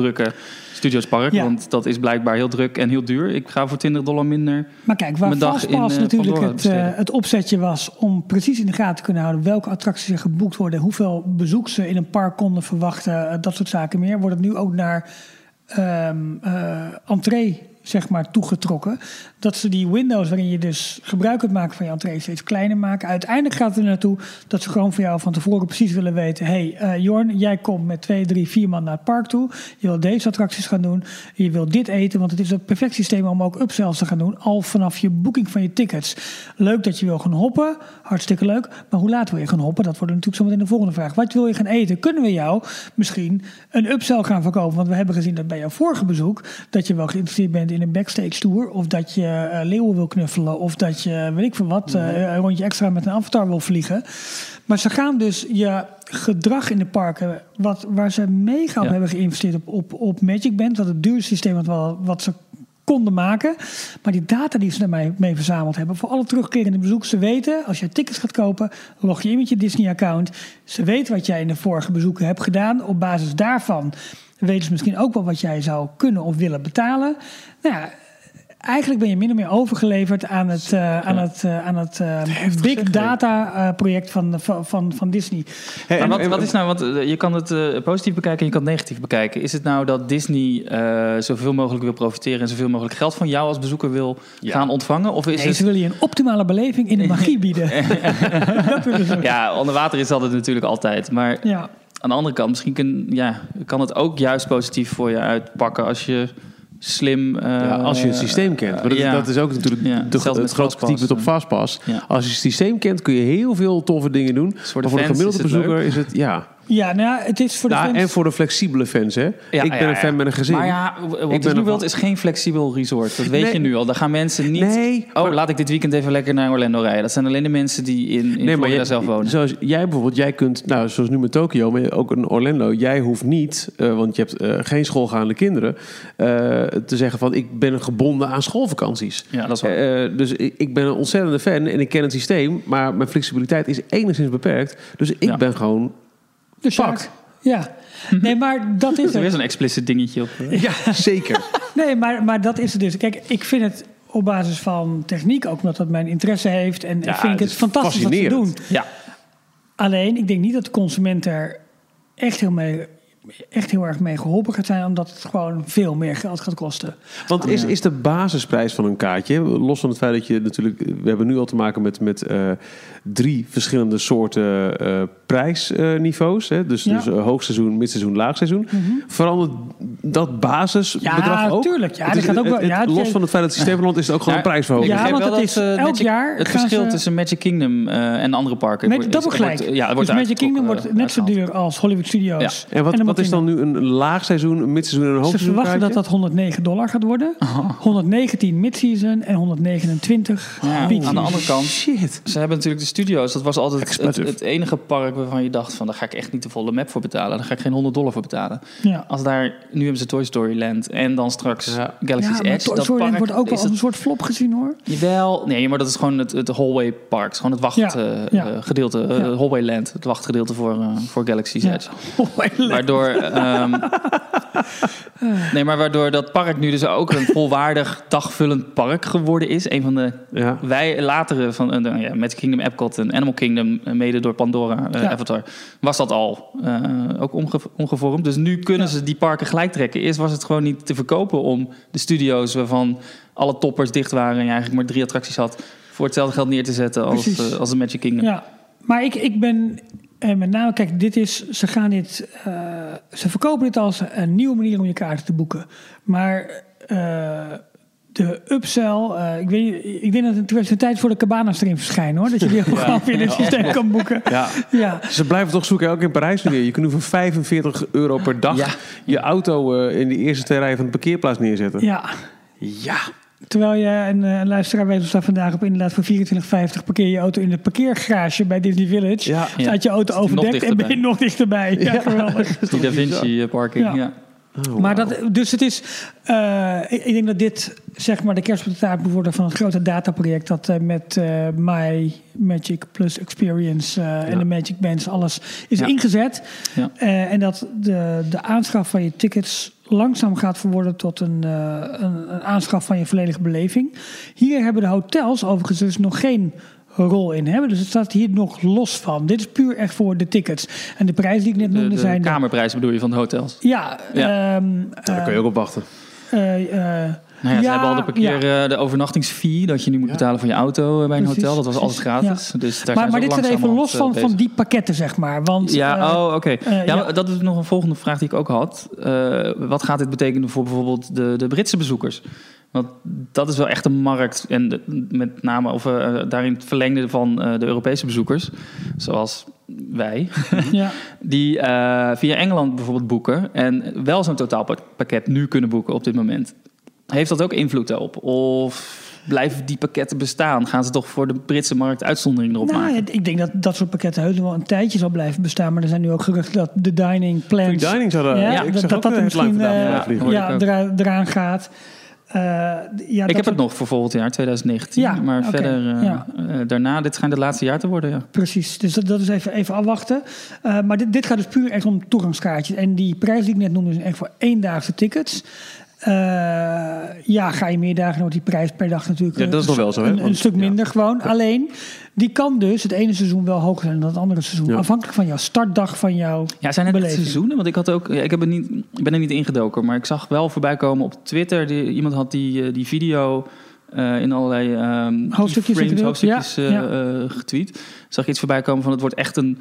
drukke Studiospark. Ja. Want dat is blijkbaar heel druk en heel duur. Ik ga voor 20 dollar minder. Maar kijk, waar Fastpass in, eh, natuurlijk het, eh, het opzetje was om precies in de gaten te kunnen houden welke attracties er geboekt worden, hoeveel bezoek ze in een park konden verwachten, eh, dat soort zaken meer, wordt het nu ook naar eh entree zeg maar, toegetrokken. Dat ze die windows waarin je dus gebruik kunt maken van je entree steeds kleiner maken. Uiteindelijk gaat het er naartoe dat ze gewoon voor jou van tevoren precies willen weten... hey, eh, Jorn, jij komt met twee, drie, vier man naar het park toe. Je wil deze attracties gaan doen. Je wil dit eten, want het is een perfect systeem om ook upsells te gaan doen. Al vanaf je boeking van je tickets. Leuk dat je wil gaan hoppen, hartstikke leuk. Maar hoe laat wil je gaan hoppen? Dat wordt natuurlijk zometeen de volgende vraag. Wat wil je gaan eten? Kunnen we jou misschien een upsell gaan verkopen? Want we hebben gezien dat bij jouw vorige bezoek... dat je wel geïnteresseerd bent in een backstage tour... of dat je eh, leeuwen wil knuffelen... of dat je, weet ik veel wat, eh, een rondje extra met een avatar wil vliegen. Maar ze gaan dus je gedrag in de parken... Wat, waar ze mega op Ja. hebben geïnvesteerd op, op, op Magic Band... wat het duurste systeem wat, wel, wat ze konden maken. Maar die data die ze ermee mee verzameld hebben... voor alle terugkerende bezoekers, ze weten... als je tickets gaat kopen, log je in met je Disney-account. Ze weten wat jij in de vorige bezoeken hebt gedaan. Op basis daarvan weten ze misschien ook wel wat jij zou kunnen of willen betalen. Nou ja, eigenlijk ben je min of meer overgeleverd aan het, eh, aan het, eh, aan het eh, big data eh, project van, van, van, van Disney. Hey, en- wat, wat is nou, want eh, je kan het eh, positief bekijken en je kan het negatief bekijken. Is het nou dat Disney eh, zoveel mogelijk wil profiteren en zoveel mogelijk geld van jou als bezoeker wil gaan ontvangen? Of is Nee, het, ze willen je een optimale beleving in de magie bieden. dat willen ze. ja, onder water is dat het natuurlijk altijd. Maar Ja. Aan de andere kant, misschien kun, ja, kan het ook juist positief voor je uitpakken als je slim... eh, Ja, als je het systeem kent. Maar dat, ja. dat is ook natuurlijk Ja, de, het grootste kritiek met op Fastpass. Als je het systeem kent, kun je heel veel toffe dingen doen. Dus voor maar de voor de gemiddelde bezoeker is het... Ja. Ja, nou ja, het is voor de Ja, fans... en voor de flexibele fans, hè. Ja, ik ben ja, een fan ja. met een gezin. Maar ja, ben Disney World van- is geen flexibel resort. Dat weet Nee. je nu al. Daar gaan mensen niet... Nee, oh, maar- laat ik dit weekend even lekker naar Orlando rijden. Dat zijn alleen de mensen die in, in Nee, maar Florida jij, zelf wonen. zoals jij bijvoorbeeld, jij kunt, nou, zoals nu met Tokio, maar ook in Orlando, jij hoeft niet, eh, want je hebt eh, geen schoolgaande kinderen, eh, te zeggen van ik ben gebonden aan schoolvakanties. Ja, dat is waar. Eh, dus ik, ik ben een ontzettende fan en ik ken het systeem, maar mijn flexibiliteit is enigszins beperkt. Dus ik Ja. ben gewoon de Shark. Pak. Ja. Nee, maar dat is er is het. een explicit dingetje op. Ja, zeker. Nee, maar, maar dat is het dus. Kijk, ik vind het op basis van techniek, ook omdat dat mijn interesse heeft. En Ja, ik vind het het is fantastisch wat ze doen. Ja, Alleen, ik denk niet dat de consument er echt heel, mee, echt heel erg mee geholpen gaat zijn, omdat het gewoon veel meer geld gaat kosten. Want is, is de basisprijs van een kaartje, los van het feit dat je natuurlijk, we hebben nu al te maken met, met eh, drie verschillende soorten eh, prijsniveaus. hè? Dus, Ja. dus eh, hoogseizoen, midseizoen, laagseizoen. Verandert dat basisbedrag Ja, ook? tuurlijk. Ja, is- gaat ook wel- ja, het- los van het feit dat het systeem verandert, is het ook gewoon Ja, een prijsverhoging. Ja, want het dat, is elk Magic- jaar Het verschil ze- tussen Magic Kingdom eh, en andere parken. Dat wordt- Ja, wordt dus Magic Kingdom wordt net zo duur als Hollywood Studios. En wat, wat is dan nu een laagseizoen, een midseizoen en een Ze hoogseizoen verwachten dat kaartje? dat 109 dollar gaat worden. 119 mid-season en 129 Ja, peak aan de andere kant, Shit. ze hebben natuurlijk de studio's. Dat was altijd het, enige park waarvan je dacht van... daar ga ik echt niet de volle map voor betalen. Daar ga ik geen 100 dollar voor betalen. Ja. Als daar, nu hebben ze Toy Story Land en dan straks Ja. Galaxy's Edge. Toy dat Story Land park wordt ook als een soort flop gezien hoor. Jawel, nee, maar dat is gewoon het, het hallway park. Gewoon het wachtgedeelte, ja. gedeelte, eh, Ja. hallway land. Het wachtgedeelte voor, eh, voor Galaxy's Ja. Edge. Oh, leuk. Waardoor, ehm, nee, maar waardoor dat park nu dus ook een volwaardig dagvullend park geworden is. Een van de Ja. wij latere van uh, ja, Magic Kingdom, Epcot en Animal Kingdom, eh, mede door Pandora, eh, Ja. Avatar, was dat al ook omge omgevormd. Dus nu kunnen ze die parken gelijk trekken. Eerst was het gewoon niet te verkopen om de studio's waarvan alle toppers dicht waren en je eigenlijk maar drie attracties had, voor hetzelfde geld neer te zetten als, als de Magic Kingdom. Ja, maar ik, ik ben eh, met name, kijk, dit is, ze gaan dit, ze verkopen dit als een nieuwe manier om je kaarten te boeken. Maar eh, de upsell, eh, ik, weet, ik denk dat het het is tijd voor de Cabana's erin verschijnen hoor. Dat je die ook gewoon via dit systeem kan boeken. Ja. Ja. Ze blijven toch zoeken, ook in Parijs weer. Je kunt nu voor 45 euro per dag Ja. je auto eh, in de eerste twee rijen van de parkeerplaats neerzetten. ja. Ja. Terwijl je een, eh, een luisteraar weet, we staan vandaag op inderdaad voor 24,50 parkeer je auto in de parkeergarage bij Disney Village. Ja. Ja. Staat je auto overdekt en ben je nog dichterbij. Ja, geweldig. Die Da Vinci eh, parking. Ja. Ja. Oh, Maar dat, dus het is, eh, ik, ik denk dat dit zeg maar de kerst op de taart moet worden van het grote dataproject dat met eh, My Magic Plus Experience en de Magic Bands alles is Ja. ingezet. Ja. Eh, en dat de, de aanschaf van je tickets langzaam gaat verworden tot een, eh, een, een aanschaf van je volledige beleving. Hier hebben de hotels overigens dus nog geen rol in hebben. Dus het staat hier nog los van. Dit is puur echt voor de tickets. En de prijzen die ik net De, noemde de zijn... de- kamerprijzen bedoel je van de hotels? ja, Ja. ehm, Daar kun je ook op wachten. eh, eh, Nou ja, ze Ja, hebben al de, parkeer, eh, de overnachtingsfee dat je nu moet betalen voor je auto eh, bij een Precies, hotel. Dat was altijd precies, gratis. Dus daar maar maar dit staat even los van, eh, van die pakketten, zeg maar. Want, Ja, oh, oké. ja, dat is nog een volgende vraag die ik ook had. Wat gaat dit betekenen voor bijvoorbeeld de, de Britse bezoekers? Want dat is wel echt een markt. En de- met name of, daarin het verlengde van de Europese bezoekers. Zoals wij. ja. Die via Engeland bijvoorbeeld boeken. En wel zo'n totaalpakket nu kunnen boeken op dit moment. Heeft dat ook invloed daarop? Of blijven die pakketten bestaan? Gaan ze toch voor de Britse markt uitzondering erop Nou, maken? ja, ik denk dat dat soort pakketten heus nog wel een tijdje zal blijven bestaan. Maar er zijn nu ook geruchten dat de dining plans... Free dining zouden... Ja, ik dat dat, dat misschien eh, vliegen. hoorde ja, eraan, eraan gaat. Eh, ja, ik heb het nog voor volgend jaar, 2019. Ja, maar verder, ja. daarna, dit schijnt het laatste jaar te worden. Ja. Precies, dus dat, dat is even, even afwachten. Eh, maar dit, dit gaat dus puur echt om toegangskaartjes. En die prijs die ik net noemde, is echt voor eendaagse tickets. Eh, ja, ga je meer dagen, dan wordt die prijs per dag natuurlijk Ja, dat is eh, nog wel zo, hè? Een, stuk ja. minder gewoon. Alleen, die kan dus het ene seizoen wel hoger zijn dan het andere seizoen. Ja. Afhankelijk van jouw startdag van jouw Ja, zijn het seizoenen? Want ik had ook, ja, ik heb er niet, ik ben er niet ingedoken, maar ik zag wel voorbij komen op Twitter. Die, iemand had die, eh, die video eh, in allerlei ehm Hoofdstukjes frames, hoofdstukjes ja, ja. getweet. Zag ik iets voorbij komen van het wordt echt een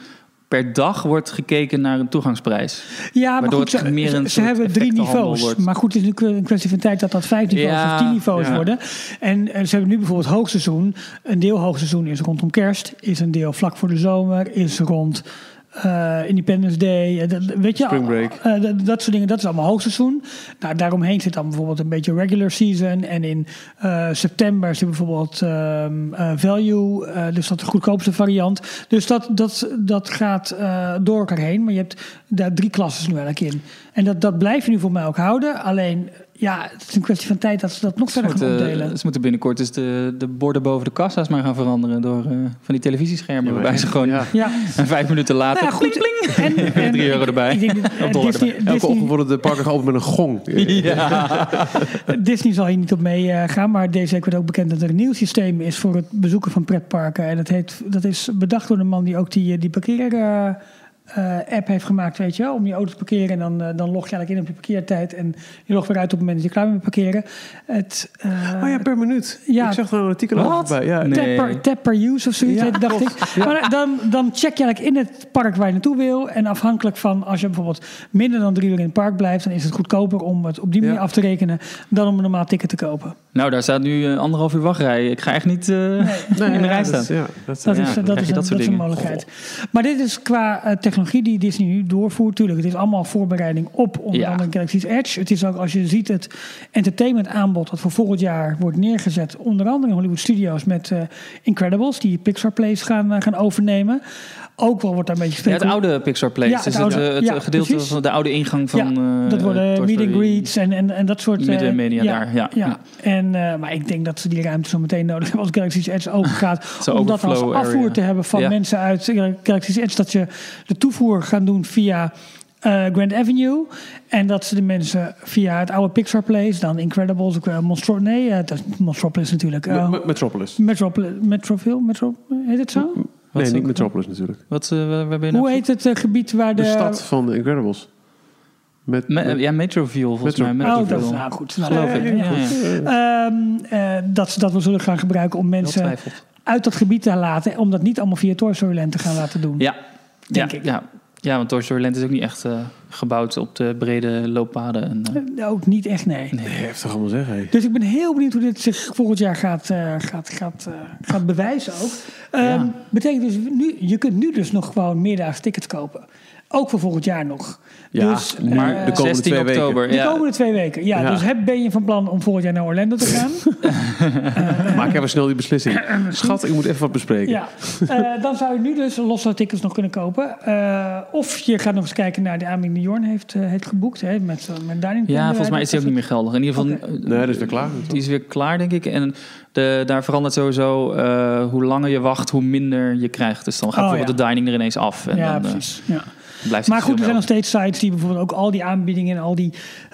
per dag wordt gekeken naar een toegangsprijs. Ja, maar Waardoor goed, het ze, meer een ze soort hebben drie niveaus. wordt. Maar goed, het is nu een kwestie van tijd dat dat vijf niveaus Ja, of tien niveaus ja. worden. En eh, ze hebben nu bijvoorbeeld hoogseizoen. Een deel hoogseizoen is rondom kerst. Is een deel vlak voor de zomer. Is rond eh, Independence Day. eh, dat- weet je, Spring break. eh, dat, dat soort dingen, dat is allemaal hoogseizoen. Nou, daaromheen zit dan bijvoorbeeld een beetje regular season. En in september zit bijvoorbeeld ehm, eh, value. dus dat is de goedkoopste variant. Dus dat, dat, dat gaat door elkaar heen. Maar je hebt daar drie klassen nu eigenlijk in. En dat, dat blijf je nu voor mij ook houden. Alleen, ja, het is een kwestie van tijd dat ze dat nog Ze verder gaan opdelen. ze moeten binnenkort dus de, de borden boven de kassa's maar gaan veranderen door eh, van die televisieschermen. Ja, waarbij ze gewoon Ja. Ja, en vijf minuten later nou ja, goed. En, en, Drie euro erbij. Ik denk, dat, eh, dollar Disney, Elke Disney, ochtend worden de parken geopend met een gong. Ja. Disney zal hier niet op meegaan, maar deze week werd ook bekend dat er een nieuw systeem is voor het bezoeken van pretparken. En dat, heet, dat is bedacht door de man die ook die, eh, die parkeer. Eh, app heeft gemaakt, weet je wel, om je auto te parkeren en dan, eh, dan log je eigenlijk in op je parkeertijd en je logt weer uit op het moment dat je klaar bent met parkeren. Het, eh, Oh ja, per minuut. Ja. Ik zag er een artikel over. Ja, Nee. Tap per, tap per use of zoiets, Ja, heet- dacht ik. Maar dan, dan check je eigenlijk in het park waar je naartoe wil. En afhankelijk van, als je bijvoorbeeld minder dan drie uur in het park blijft... dan is het goedkoper om het op die manier Ja. af te rekenen... dan om een normaal ticket te kopen. Nou, daar staat nu eh, anderhalf uur wachtrij. Ik ga echt niet eh, Nee, in de rij dat staan. is- Ja, dat is- Dat, is, dat, is, een, dat is mogelijkheid. Maar dit is qua eh, technologie die Disney nu doorvoert. Tuurlijk, het is allemaal voorbereiding op onder Ja. andere Galaxy's Edge. Het is ook, als je ziet, het entertainment aanbod... dat voor volgend jaar wordt neergezet. Onder andere in Hollywood Studios met Incredibles... die Pixar Plays gaan, gaan overnemen. Ook wel wordt daar een beetje Ja, het oude Pixar Place. Ja, het dus oude- het, eh, het ja, gedeelte precies. van de oude ingang van. ja, eh, dat worden Toy meet and Story. greets en, en, en dat soort... eh, Midden media ja, daar, ja. ja. En, eh, maar ik denk dat ze die ruimte zo meteen nodig hebben als Galaxy's Edge open gaat. Zo'n om dat als afvoer area. te hebben van Ja. mensen uit Galaxy's Edge. Dat je de toevoer gaan doen via eh, Grand Avenue. En dat ze de mensen via het oude Pixar Place, dan Incredibles, ook, eh, Monstro... Nee, eh, dat is Metropolis natuurlijk. Eh, Me- me- Metropolis. Metropolis, Metroville, Metro, heet het zo? Wat Nee, niet Metropolis natuurlijk. Wat, eh, waar waar ben je nou Hoe heet het eh, gebied waar de... De stad van de Incredibles. Met, Me- met- ja, Metroville volgens Metro- mij. Oh, dat Metroville. is nou goed. Nou, Geloof leuk. ik. Ja. Ja, ja. Ehm, eh, dat ze dat we zullen gaan gebruiken om mensen uit dat gebied te laten. Om dat niet allemaal via Toy Story Land te gaan laten doen. Ja, Denk ja, ik. Ja. Ja, want Toy Story Land is ook niet echt eh, gebouwd op de brede looppaden. En, eh, Eh, Ook niet echt, nee. nee. Heftig allemaal zeggen. Dus ik ben heel benieuwd hoe dit zich volgend jaar gaat, eh, gaat, gaat, eh, gaat bewijzen ook. Ehm, Ja. Betekent dus, nu, je kunt nu dus nog gewoon meerdaagse tickets kopen. Ook voor volgend jaar nog. Ja, dus, eh, de komende 16 twee weken. de ja. komende twee weken. Ja, Ja. dus heb, ben je van plan om volgend jaar naar Orlando te gaan? Maak even snel die beslissing. Schat, ik moet even wat bespreken. Ja, Eh, dan zou je nu dus losse tickets nog kunnen kopen. Eh, of je gaat nog eens kijken naar de aanbieding die Jorn heeft, eh, heeft geboekt. Hè, met, eh, met Dining Ja, volgens mij is die ook niet meer geldig. In ieder geval, eh, Nee, dat is weer klaar. Die is weer klaar, denk ik. En de, daar verandert sowieso eh, hoe langer je wacht, hoe minder je krijgt. Dus dan gaat Oh, bijvoorbeeld ja. de dining er ineens af. En Ja, dan eh, precies. Ja. Blijft Maar goed, er zijn nog steeds sites die bijvoorbeeld ook al die aanbiedingen en al die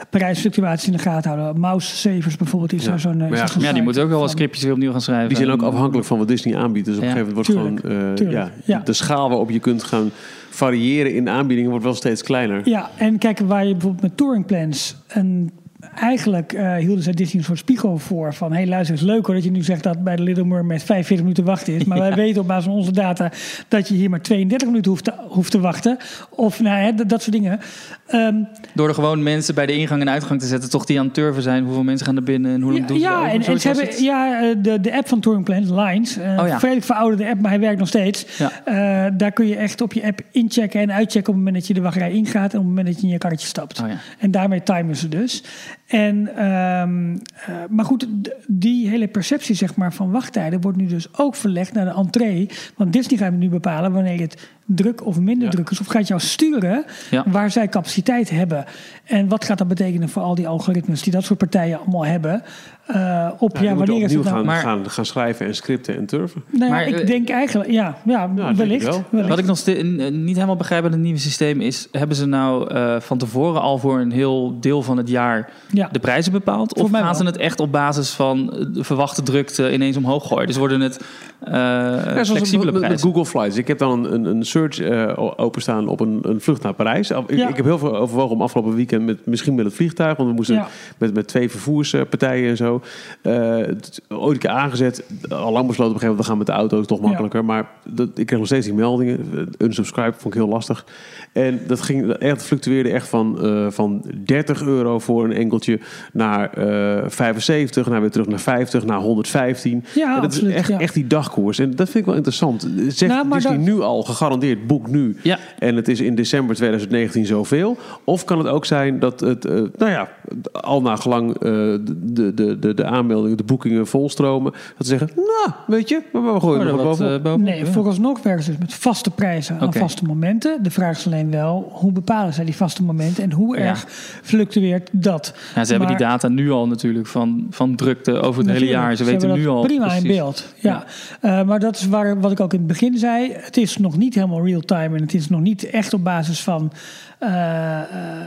prijsfluctuaties in de gaten houden. Mouse Savers bijvoorbeeld is Ja. er zo'n. Is ja, Ja, die moeten ook wel wat scriptjes weer opnieuw gaan schrijven. Die zijn ook afhankelijk van wat Disney aanbiedt. Dus op een gegeven moment wordt tuurlijk, gewoon... eh, tuurlijk. ja, Ja. De schaal waarop je kunt gaan variëren in aanbiedingen wordt wel steeds kleiner. Ja, en kijken waar je bijvoorbeeld met touring plans een eigenlijk eh, hielden zij Disney een soort spiegel voor. Van, hé hey, luister, het is leuk hoor dat je nu zegt dat bij de Little Mermaid 45 minuten wachten is. Maar wij weten op basis van onze data dat je hier maar 32 minuten hoeft te, hoeft te wachten. Of nou, hè, dat, dat soort dingen. Ehm, Door er gewoon mensen bij de ingang en uitgang te zetten, toch die aan het turven zijn. Hoeveel mensen gaan er binnen en hoe lang ja, doen ze ja, en, en ze hebben, het. ja, eh, de, de app van Touring Plans, Lines. eh Oh ja. Verouderde app, maar hij werkt nog steeds. Ja. Daar kun je echt op je app inchecken en uitchecken op het moment dat je de wachtrij ingaat en op het moment dat je in je karretje stapt. Oh. En daarmee timen ze dus. En, ehm, eh, maar goed, die hele perceptie zeg maar, van wachttijden wordt nu dus ook verlegd naar de entree. Want Disney gaat nu bepalen wanneer het druk of minder Ja. druk is. Of gaat jou sturen Ja. waar zij capaciteit hebben. En wat gaat dat betekenen voor al die algoritmes die dat soort partijen allemaal hebben? Eh, op Ja, ja, wanneer is het nou? gaan, Maar- gaan, gaan schrijven en scripten en turven. Nou ja, Maar, ik eh, denk eigenlijk, ja, ja, wellicht. ik wel. wellicht. Wat ik nog niet helemaal begrijp aan het nieuwe systeem is... hebben ze nou eh, van tevoren al voor een heel deel van het jaar Ja. de prijzen bepaald? Of gaan ze het echt op basis van de verwachte drukte ineens omhoog gooien? Dus worden het eh, Ja, zoals flexibele prijzen? Google Flights. Ik heb dan een, een, een search o- openstaan op een, een vlucht naar Parijs. Ik, Ja. ik heb heel veel overwogen om afgelopen weekend met, misschien met het vliegtuig. Want we moesten Ja. met, met twee vervoerspartijen en zo. eh, het ooit een keer aangezet. Al lang besloten op een gegeven moment, we gaan met de auto, is toch Ja. makkelijker. Maar dat, ik kreeg nog steeds die meldingen. Eh, Unsubscribe vond ik heel lastig. En dat ging echt, fluctueerde echt van, van 30 euro voor een enkeltje naar eh 75, naar weer terug naar 50, naar 115. Ja, En dat absoluut, is echt, echt die dagkoers. En dat vind ik wel interessant. Zegt Nou, maar Disney dat- nu al gegarandeerd boek nu Ja. en het is in december 2019 zoveel? Of kan het ook zijn dat het, eh, nou ja, al na gelang eh, de, de, de, de aanmeldingen, de boekingen volstromen, dat ze zeggen, nou, weet je, we we gooien er nog wat bovenop. eh, Nee, ja. vooralsnog werken ze dus met vaste prijzen aan vaste momenten. De vraag is alleen wel, hoe bepalen zij die vaste momenten en hoe Ja. erg fluctueert dat? Ja, ze hebben die Maar- data nu al natuurlijk van, van drukte over het hele jaar. Ze, ze weten nu dat al prima precies. in beeld. Ja. Eh, maar dat is waar, wat ik ook in het begin zei. Het is nog niet helemaal real-time en het is nog niet echt op basis van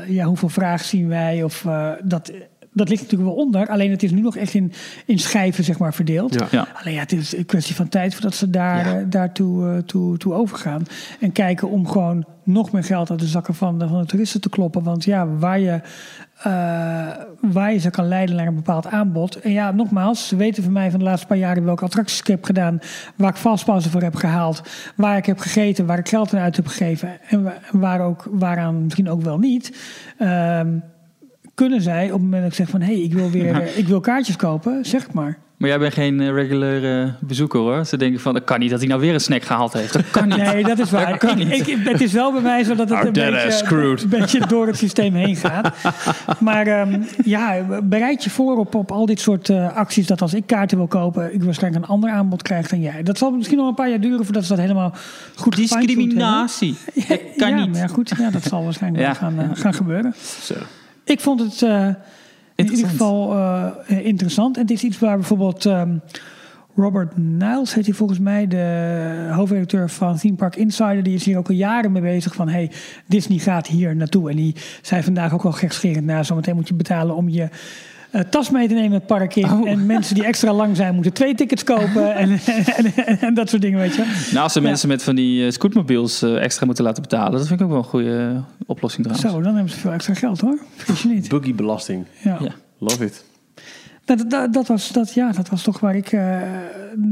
ja, hoeveel vragen zien wij of eh, dat. Dat ligt natuurlijk wel onder, alleen het is nu nog echt in, in schijven zeg maar, verdeeld. Ja. Ja. Alleen ja, het is een kwestie van tijd voordat ze daar, Ja. eh, daartoe eh, toe, toe overgaan. En kijken om gewoon nog meer geld uit de zakken van de, van de toeristen te kloppen. Want ja, waar je, eh, waar je ze kan leiden naar een bepaald aanbod. En ja, nogmaals, ze weten van mij van de laatste paar jaren welke attracties ik heb gedaan. Waar ik vastpauze voor heb gehaald. Waar ik heb gegeten, waar ik geld aan uit heb gegeven. En wa- waar ook, waaraan misschien ook wel niet. Ehm, kunnen zij op het moment dat ik zeg van... hé, hey, ik wil weer eh, ik wil kaartjes kopen, zeg het maar. Maar jij bent geen eh, regular eh, bezoeker hoor. Ze denken van, dat kan niet dat hij nou weer een snack gehaald heeft. Dat kan niet. Nee, dat is waar. Dat kan niet. ik- het is wel bij mij zo dat het een beetje, een beetje door het systeem heen gaat. Maar ehm, ja, bereid je voor op, op al dit soort eh, acties. Dat als ik kaarten wil kopen, ik waarschijnlijk een ander aanbod krijg dan jij. Dat zal misschien nog een paar jaar duren voordat ze dat helemaal goed. Discriminatie. Dat kan ja, niet. Maar ja, goed, ja, dat zal waarschijnlijk Ja. gaan, gaan gebeuren. Zo. Ik vond het eh, in ieder geval eh, interessant. En het is iets waar bijvoorbeeld ehm, Robert Niles, heet hij volgens mij, de hoofdredacteur van Theme Park Insider, die is hier ook al jaren mee bezig van hey, Disney gaat hier naartoe. En die zei vandaag ook al gekscherend, nou zometeen moet je betalen om je tas mee te nemen het park in. Oh. En mensen die extra lang zijn moeten twee tickets kopen en, en, en, en dat soort dingen, weet je. Nou, als ze Ja. mensen met van die eh, scootmobiels eh, extra moeten laten betalen, dat vind ik ook wel een goede eh, oplossing trouwens. Zo, dan hebben ze veel extra geld hoor. Vergis je niet. Boogiebelasting. Ja. Ja. Love it. Dat, dat, dat, was, dat, ja, dat was toch waar ik eh,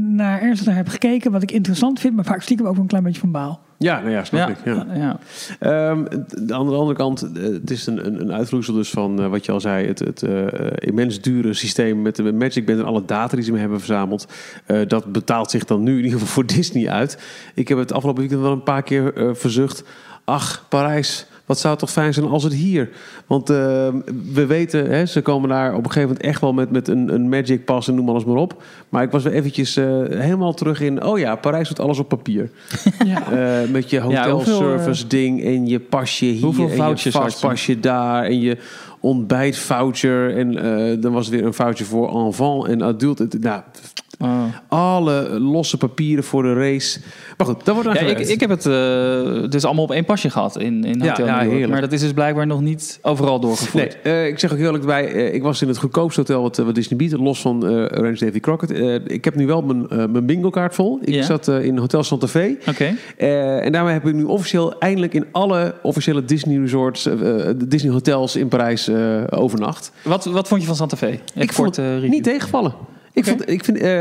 naar ernstig naar heb gekeken. Wat ik interessant vind, maar vaak stiekem ook wel een klein beetje van baal. Ja, nou ja, snap Ja, ik. Ja. ja. Ehm, de- aan de andere kant, eh, het is een, een, een uitvloeisel dus van eh, wat je al zei, het, het eh, immens dure systeem met de Magic Band en alle data die ze mee hebben verzameld. Eh, dat betaalt zich dan nu in ieder geval voor Disney uit. Ik heb het afgelopen weekend wel een paar keer verzucht. Ach, Parijs. Wat zou het toch fijn zijn als het hier. Want eh, we weten, hè, ze komen daar op een gegeven moment echt wel met, met een, een Magic Pass en noem alles maar op. Maar ik was weer eventjes eh, helemaal terug in, oh ja, Parijs doet alles op papier. Ja. Eh, met je hotelservice ding en je pasje hier Hoeveel en je vastpasje daar en je ontbijtvoucher en dan was er weer een voucher voor enfant en adult. Nou, Oh. Alle losse papieren voor de race. Maar goed, dat wordt aan Ja, ik, ik heb het eh, dus allemaal op één pasje gehad in, in Ja, Hotel ja, heerlijk. Maar dat is dus blijkbaar nog niet overal Nee, doorgevoerd. eh, ik zeg ook heel eerlijk bij. eh, ik was in het goedkoopste hotel wat, wat Disney biedt, los van eh Range Davy Crockett. Eh, ik heb nu wel mijn, eh, mijn bingo kaart vol. Ik Ja. zat eh, in Hotel Santa Fe. Oké. Eh, en daarmee heb ik nu officieel eindelijk in alle officiële Disney resorts, Disney hotels in Parijs eh, overnacht. Wat, wat vond je van Santa Fe? Ik vond het niet tegenvallen. Ik, vond, ik vind eh,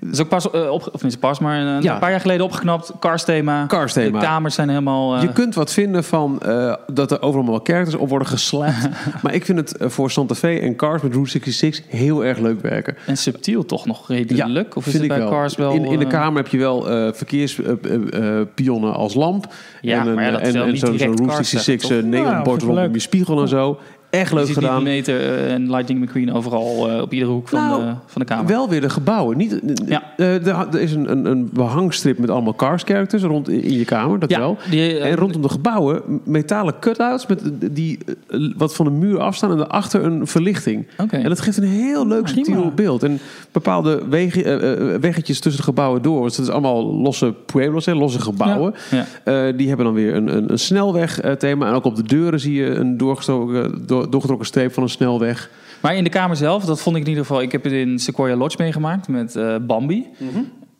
Het is ook pas uh, op, of niet pas, maar een, Ja. een paar jaar geleden opgeknapt. Cars thema. Cars thema. De kamers zijn helemaal. eh, Je kunt wat vinden van eh, dat er overal wel characters op worden geslapt. maar ik vind het eh, voor Santa Fe en Cars met Route 66 heel erg leuk werken. En subtiel toch nog redelijk? of is vind het ik bij wel. Cars wel... in, in de eh, kamer heb je wel verkeerspionnen als lamp. Ja, en een, maar ja, dat is en, en zo'n Route Cars 66 zeggen, uh, toch? neonbord rondom je spiegel en zo. Echt leuk gedaan. die meter eh, en Lightning McQueen overal eh, op iedere hoek van, Nou, de, van de kamer. Wel weer de gebouwen. Niet, Ja. eh, er, is een, een, een behangstrip met allemaal Cars characters rond in je kamer, dat ja, wel. die, eh, En rondom de gebouwen metalen cutouts met die eh, wat van de muur afstaan en daarachter een verlichting. En dat geeft een heel leuk Prima. subtiel beeld. En bepaalde wegen, eh, eh, weggetjes tussen de gebouwen door. Dus dat is allemaal losse pueblos, hè, losse gebouwen. Ja. Eh, die hebben dan weer een, een, een snelweg eh, thema. En ook op de deuren zie je een doorgestoken, door, doorgetrokken streep van een snelweg. Maar in de kamer zelf, dat vond ik in ieder geval... Ik heb het in Sequoia Lodge meegemaakt met eh, Bambi.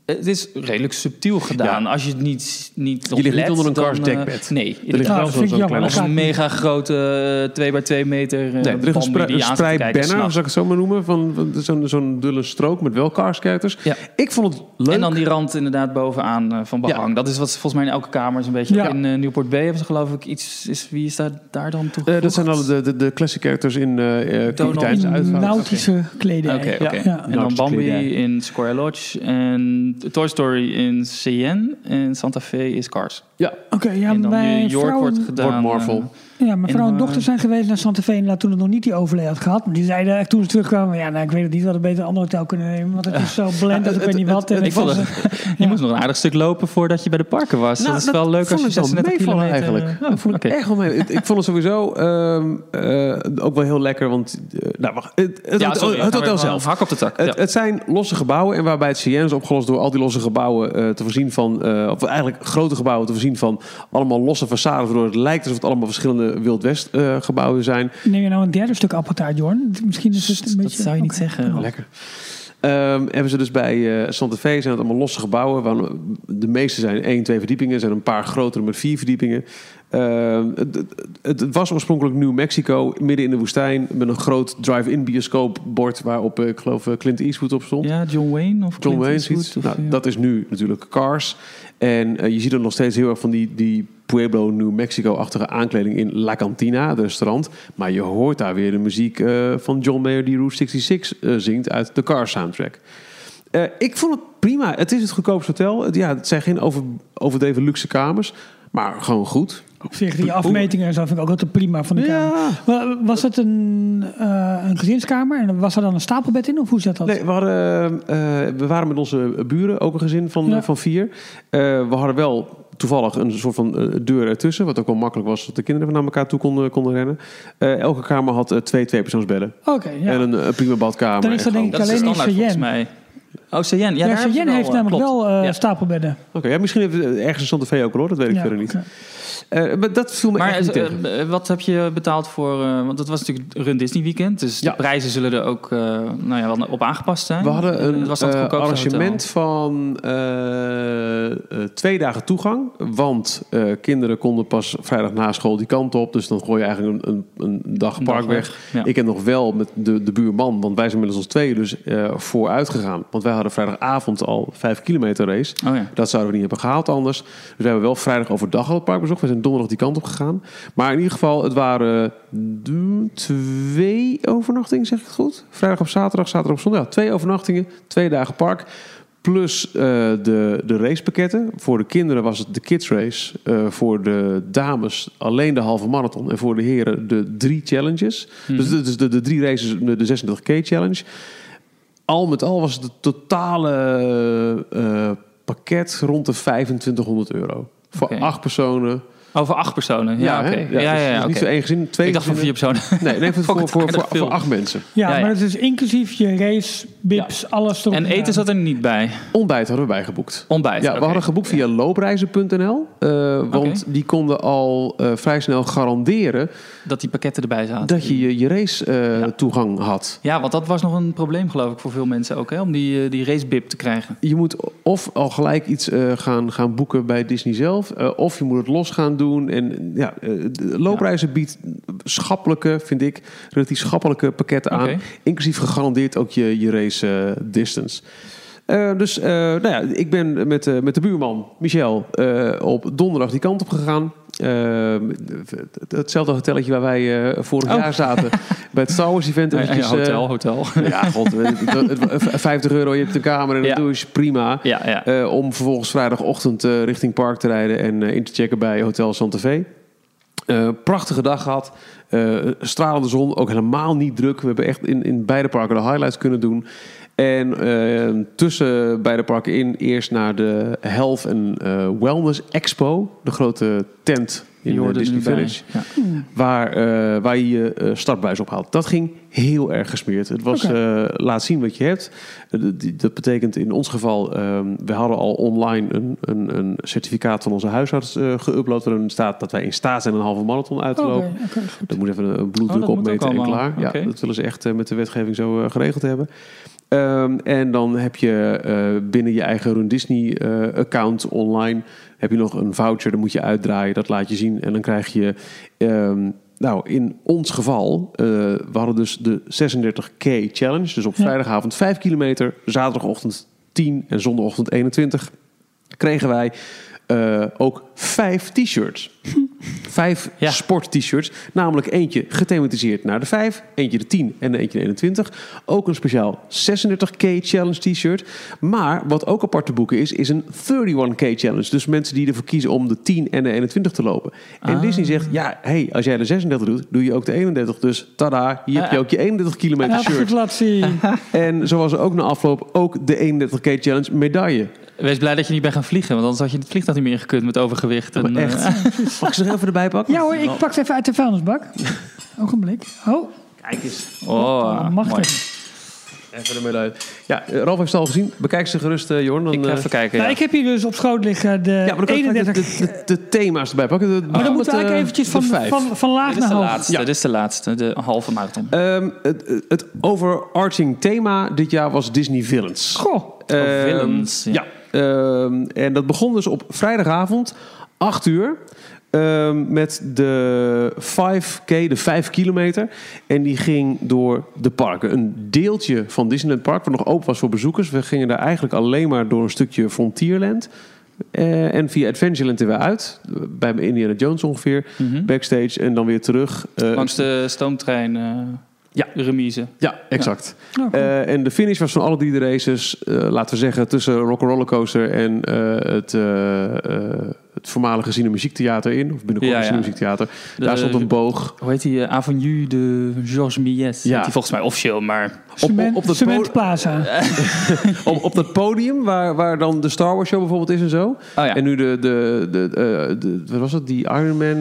Het is redelijk subtiel gedaan. Als je het niet, niet op ligt niet onder een dan, Cars eh, dekbed. Nee. ligt inderdaad. Ja, wel zo'n Als gaat een mega grote 2 bij 2 meter uh, Nee, er ligt een, banner, kijken, zou ik het zo maar noemen. Van, van zo'n zo'n dulle strook met wel characters. Ja. Ik vond het leuk. En dan die rand inderdaad bovenaan uh, van behang. Dat is wat ze volgens mij in elke kamer is een beetje. Ja. In uh, Newport Bay hebben ze geloof ik iets. Is, wie is daar, daar dan toe? Eh, dat zijn alle de, de, de classic characters in uh, nautische kleding. Oké, oké. Ja. En dan Bambi in Square Lodge. En Toy Story in Cheyenne. En Santa Fe is Cars. Ja, Oké, ja, en dan New York vrouw, wordt gedaan. Wordt Marvel. Eh, ja, mijn vrouw en eh, dochter zijn geweest naar Santa Fe inderdaad toen het nog niet die overlay had gehad. Maar die zeiden echt toen ze terugkwamen, ja, nou, ik weet het niet, we hadden beter een ander hotel kunnen nemen. Want het is zo blend dat ik het- weet niet wat. En ik vond ze- je moest nog een aardig stuk lopen voordat je bij de parken was. Nou, dat is dat wel leuk als je ik wel 36 meevallen kilometer... eigenlijk. Oh, vond echt wel mee. Ik, ik vond het sowieso ehm, eh, ook wel heel lekker, want eh, nou, wacht, het, het, Ja, sorry, hotel zelf. Hak op de tak. Het, ja. het zijn losse gebouwen en waarbij het CN is opgelost door al die losse gebouwen eh, te voorzien van, eh, of eigenlijk grote gebouwen te voorzien van allemaal losse façades, waardoor het lijkt alsof het allemaal verschillende Wild West eh, gebouwen zijn. Neem je nou een derde stuk appeltaart, Jorn? Misschien is het een Dat beetje... zou je niet zeggen. Rob. Lekker. Ehm, hebben ze dus bij eh Santa Fe zijn het allemaal losse gebouwen. Waar de meeste zijn één, twee verdiepingen. Er zijn een paar grotere met vier verdiepingen. Ehm, het, het, was oorspronkelijk New Mexico, midden in de woestijn. Met een groot drive-in bioscoopbord waarop eh, ik geloof eh, Clint Eastwood op stond. Ja, John Wayne of John Clint Wayne Eastwood, of, Nou, ja. dat is nu natuurlijk Cars. En eh, je ziet er nog steeds heel erg van die, die Pueblo, New Mexico-achtige aankleding in La Cantina, het restaurant. Maar je hoort daar weer de muziek van John Mayer die Route 66 eh, zingt uit de Cars soundtrack. Ik vond het prima. Het is het goedkoopste hotel. Het, ja, het zijn geen over, overdreven luxe kamers, maar gewoon goed. Op zich, die afmetingen en zo vind ik ook altijd prima van de kamer. Ja. Wa- Was het een, eh, een gezinskamer en was er dan een stapelbed in? Of hoe zat dat? Nee, we, hadden, eh, we waren met onze buren, ook een gezin van, Ja. van vier. Eh, we hadden wel toevallig een soort van eh, deur ertussen, wat ook wel makkelijk was, dat de kinderen naar elkaar toe konden, konden rennen. Eh, elke kamer had eh, twee tweepersoonsbedden Oké, ja. en een, een prima badkamer. Dan is dat En denk ik Dat alleen in standaard volgens Cheyenne. mij. Oh, Cheyenne. Ja, Ja, Cheyenne heeft wel, eh, namelijk klopt. wel eh, Ja. stapelbedden. Oké, ja, misschien heeft het ergens in Santa Fe ook wel, hoor, dat weet ik Ja, verder niet. Eh, maar dat viel me Maar echt niet eh, wat heb je betaald voor... eh, want het was natuurlijk Run Disney Weekend. Dus Ja. de prijzen zullen er ook nou ja, wel op aangepast zijn. We hadden een was dat arrangement van twee dagen toegang. Want kinderen konden pas vrijdag na school die kant op. Dus dan gooi je eigenlijk een, een, een dag park weg. ja. Ik heb nog wel met de, de buurman, want wij zijn inmiddels als twee dus vooruit gegaan. Want wij hadden vrijdagavond al vijf kilometer race. Oh ja. Dat zouden we niet hebben gehaald anders. Dus we hebben wel vrijdag overdag al het park bezocht. We zijn donderdag die kant op gegaan. Maar in ieder geval, het waren twee overnachtingen, zeg ik het goed? Vrijdag op zaterdag, zaterdag op zondag. Ja, twee overnachtingen, twee dagen park. Plus eh, de, de racepakketten. Voor de kinderen was het de kids race. Eh, voor de dames alleen de halve marathon. En voor de heren de drie challenges. Dus, de, dus de, de drie races, de, de 26K challenge. Al met al was het het totale eh, pakket rond de 2500 euro. Voor acht personen. Over acht personen. Ja, oké. Ja, ja, dus ja, is niet oké. zo één gezin, twee Ik dacht van vier personen. Nee, nee voor, voor, ik voor, voor, acht mensen. Ja, Ja, ja. maar het is inclusief je race, bips, alles erop En eten zat er niet bij. Ontbijt hadden we bijgeboekt. Ontbijt. Ja, we hadden geboekt via loopreizen.nl. eh, want die konden al eh, vrij snel garanderen Dat die pakketten erbij zaten. dat je je, je race eh, Ja. toegang had. Ja, want dat was nog een probleem geloof ik voor veel mensen ook. Hè? Om die, die racebib te krijgen. Je moet of al gelijk iets eh, gaan, gaan boeken bij Disney zelf, eh, of je moet het los gaan doen. En ja, eh, de loopreizen biedt schappelijke, vind ik, relatief schappelijke pakketten aan. Inclusief gegarandeerd ook je, je race eh, distance. Eh, dus nou ja, ik ben met, met de buurman Michel op donderdag die kant op gegaan. Eh, hetzelfde hotelletje waar wij eh, vorig Oh. jaar zaten bij het Star Wars event. Ja, ja, Eventjes, eh, hotel, hotel. ja, god, weet ik, het- het- 50 euro, je hebt een kamer en een Ja. douche, prima. Ja, ja. Om vervolgens vrijdagochtend richting park te rijden en in te checken bij Hotel Santa Fe. Prachtige dag gehad. Eh, stralende zon, ook helemaal niet druk. We hebben echt in, in beide parken de highlights kunnen doen. En eh, tussen beide parken in eerst naar de Health en eh, Wellness Expo. De grote tent in Je eh, Disney. Village. Ja. Waar, eh, waar je je startbuis ophaalt. Dat ging heel erg gesmeerd. Het was laat zien wat je hebt. Dat betekent in ons geval, ehm, we hadden al online een, een, een certificaat van onze huisarts geüpload. Waarin staat dat wij in staat zijn een halve marathon uit te lopen. goed. Dat moet even een bloeddruk Oh, opmeten en klaar. Ja, dat willen ze echt met de wetgeving zo geregeld hebben. Ehm, en dan heb je eh, binnen je eigen Run Disney eh, account online heb je nog een voucher, dat moet je uitdraaien, dat laat je zien. En dan krijg je, ehm, nou in ons geval, eh, we hadden dus de 36K challenge. Dus op Ja. vrijdagavond 5 kilometer, zaterdagochtend 10 en zondagochtend 21 kregen wij eh, ook vijf t-shirts. Vijf Ja. sport-t-shirts. Namelijk eentje gethematiseerd naar de 5, eentje de 10 en eentje de 21. Ook een speciaal 36K Challenge t-shirt. Maar wat ook apart te boeken is, is een 31K Challenge. Dus mensen die ervoor kiezen om de 10 en de 21 te lopen. En Ah. Disney zegt, ja, hey, als jij de 36 doet, doe je ook de 31. Dus tada, hier heb je ook je 31 kilometer shirt. En zo was er ook na afloop ook de 31K Challenge medaille. Wees blij dat je niet bent gaan vliegen, want anders had je het vliegtuig niet meer ingekund met overgewicht. En, Maar echt. eh, Mag ik ze er even erbij pakken? Ja hoor, ik pak het even uit de vuilnisbak. Ogenblik. Oh, Kijk eens. oh, het. Even de medaille. Ja, Ralf heeft het al gezien. Bekijk ze gerust, eh Jorn. Dan, Ik ga eh, even kijken. Nou, ja. ik heb hier dus op schoot liggen de ja, maar dan kan ik 31... de, de, de thema's erbij pakken. De, maar dan moeten we eigenlijk eventjes van, van, van laag Dit is naar de hoog. laatste. Ja. Dit is de laatste, de halve marathon. Ehm, het, het overarching thema dit jaar was Disney Villains. Goh, Ehm, villains, ja. ja. Ehm, en dat begon dus op vrijdagavond, 8 uur. ehm, met de 5K, de 5 kilometer. En die ging door de parken. Een deeltje van Disneyland Park, wat nog open was voor bezoekers. We gingen daar eigenlijk alleen maar door een stukje Frontierland. Eh, en via Adventureland er weer uit. Bij Indiana Jones ongeveer. Mhm. Backstage en dan weer terug. Eh, Langs de stoomtrein eh Ja. remise. Ja, exact. Oh. Eh, en de finish was van alle drie de races, eh, laten we zeggen, tussen Rock'n'Roller Coaster en eh, het, het voormalige Cine Muziektheater in. Of binnenkort Ja, ja. Muziektheater. De- Daar stond een boog. Hoe heet die? eh, Avenue de Georges Millet. Ja. Die volgens mij officieel, maar... Cement, op dat Cement Plaza. Op, op dat podium waar, waar dan de Star Wars Show bijvoorbeeld is en zo. Oh ja, En nu de, de, de, eh, de, wat was het, die Iron Man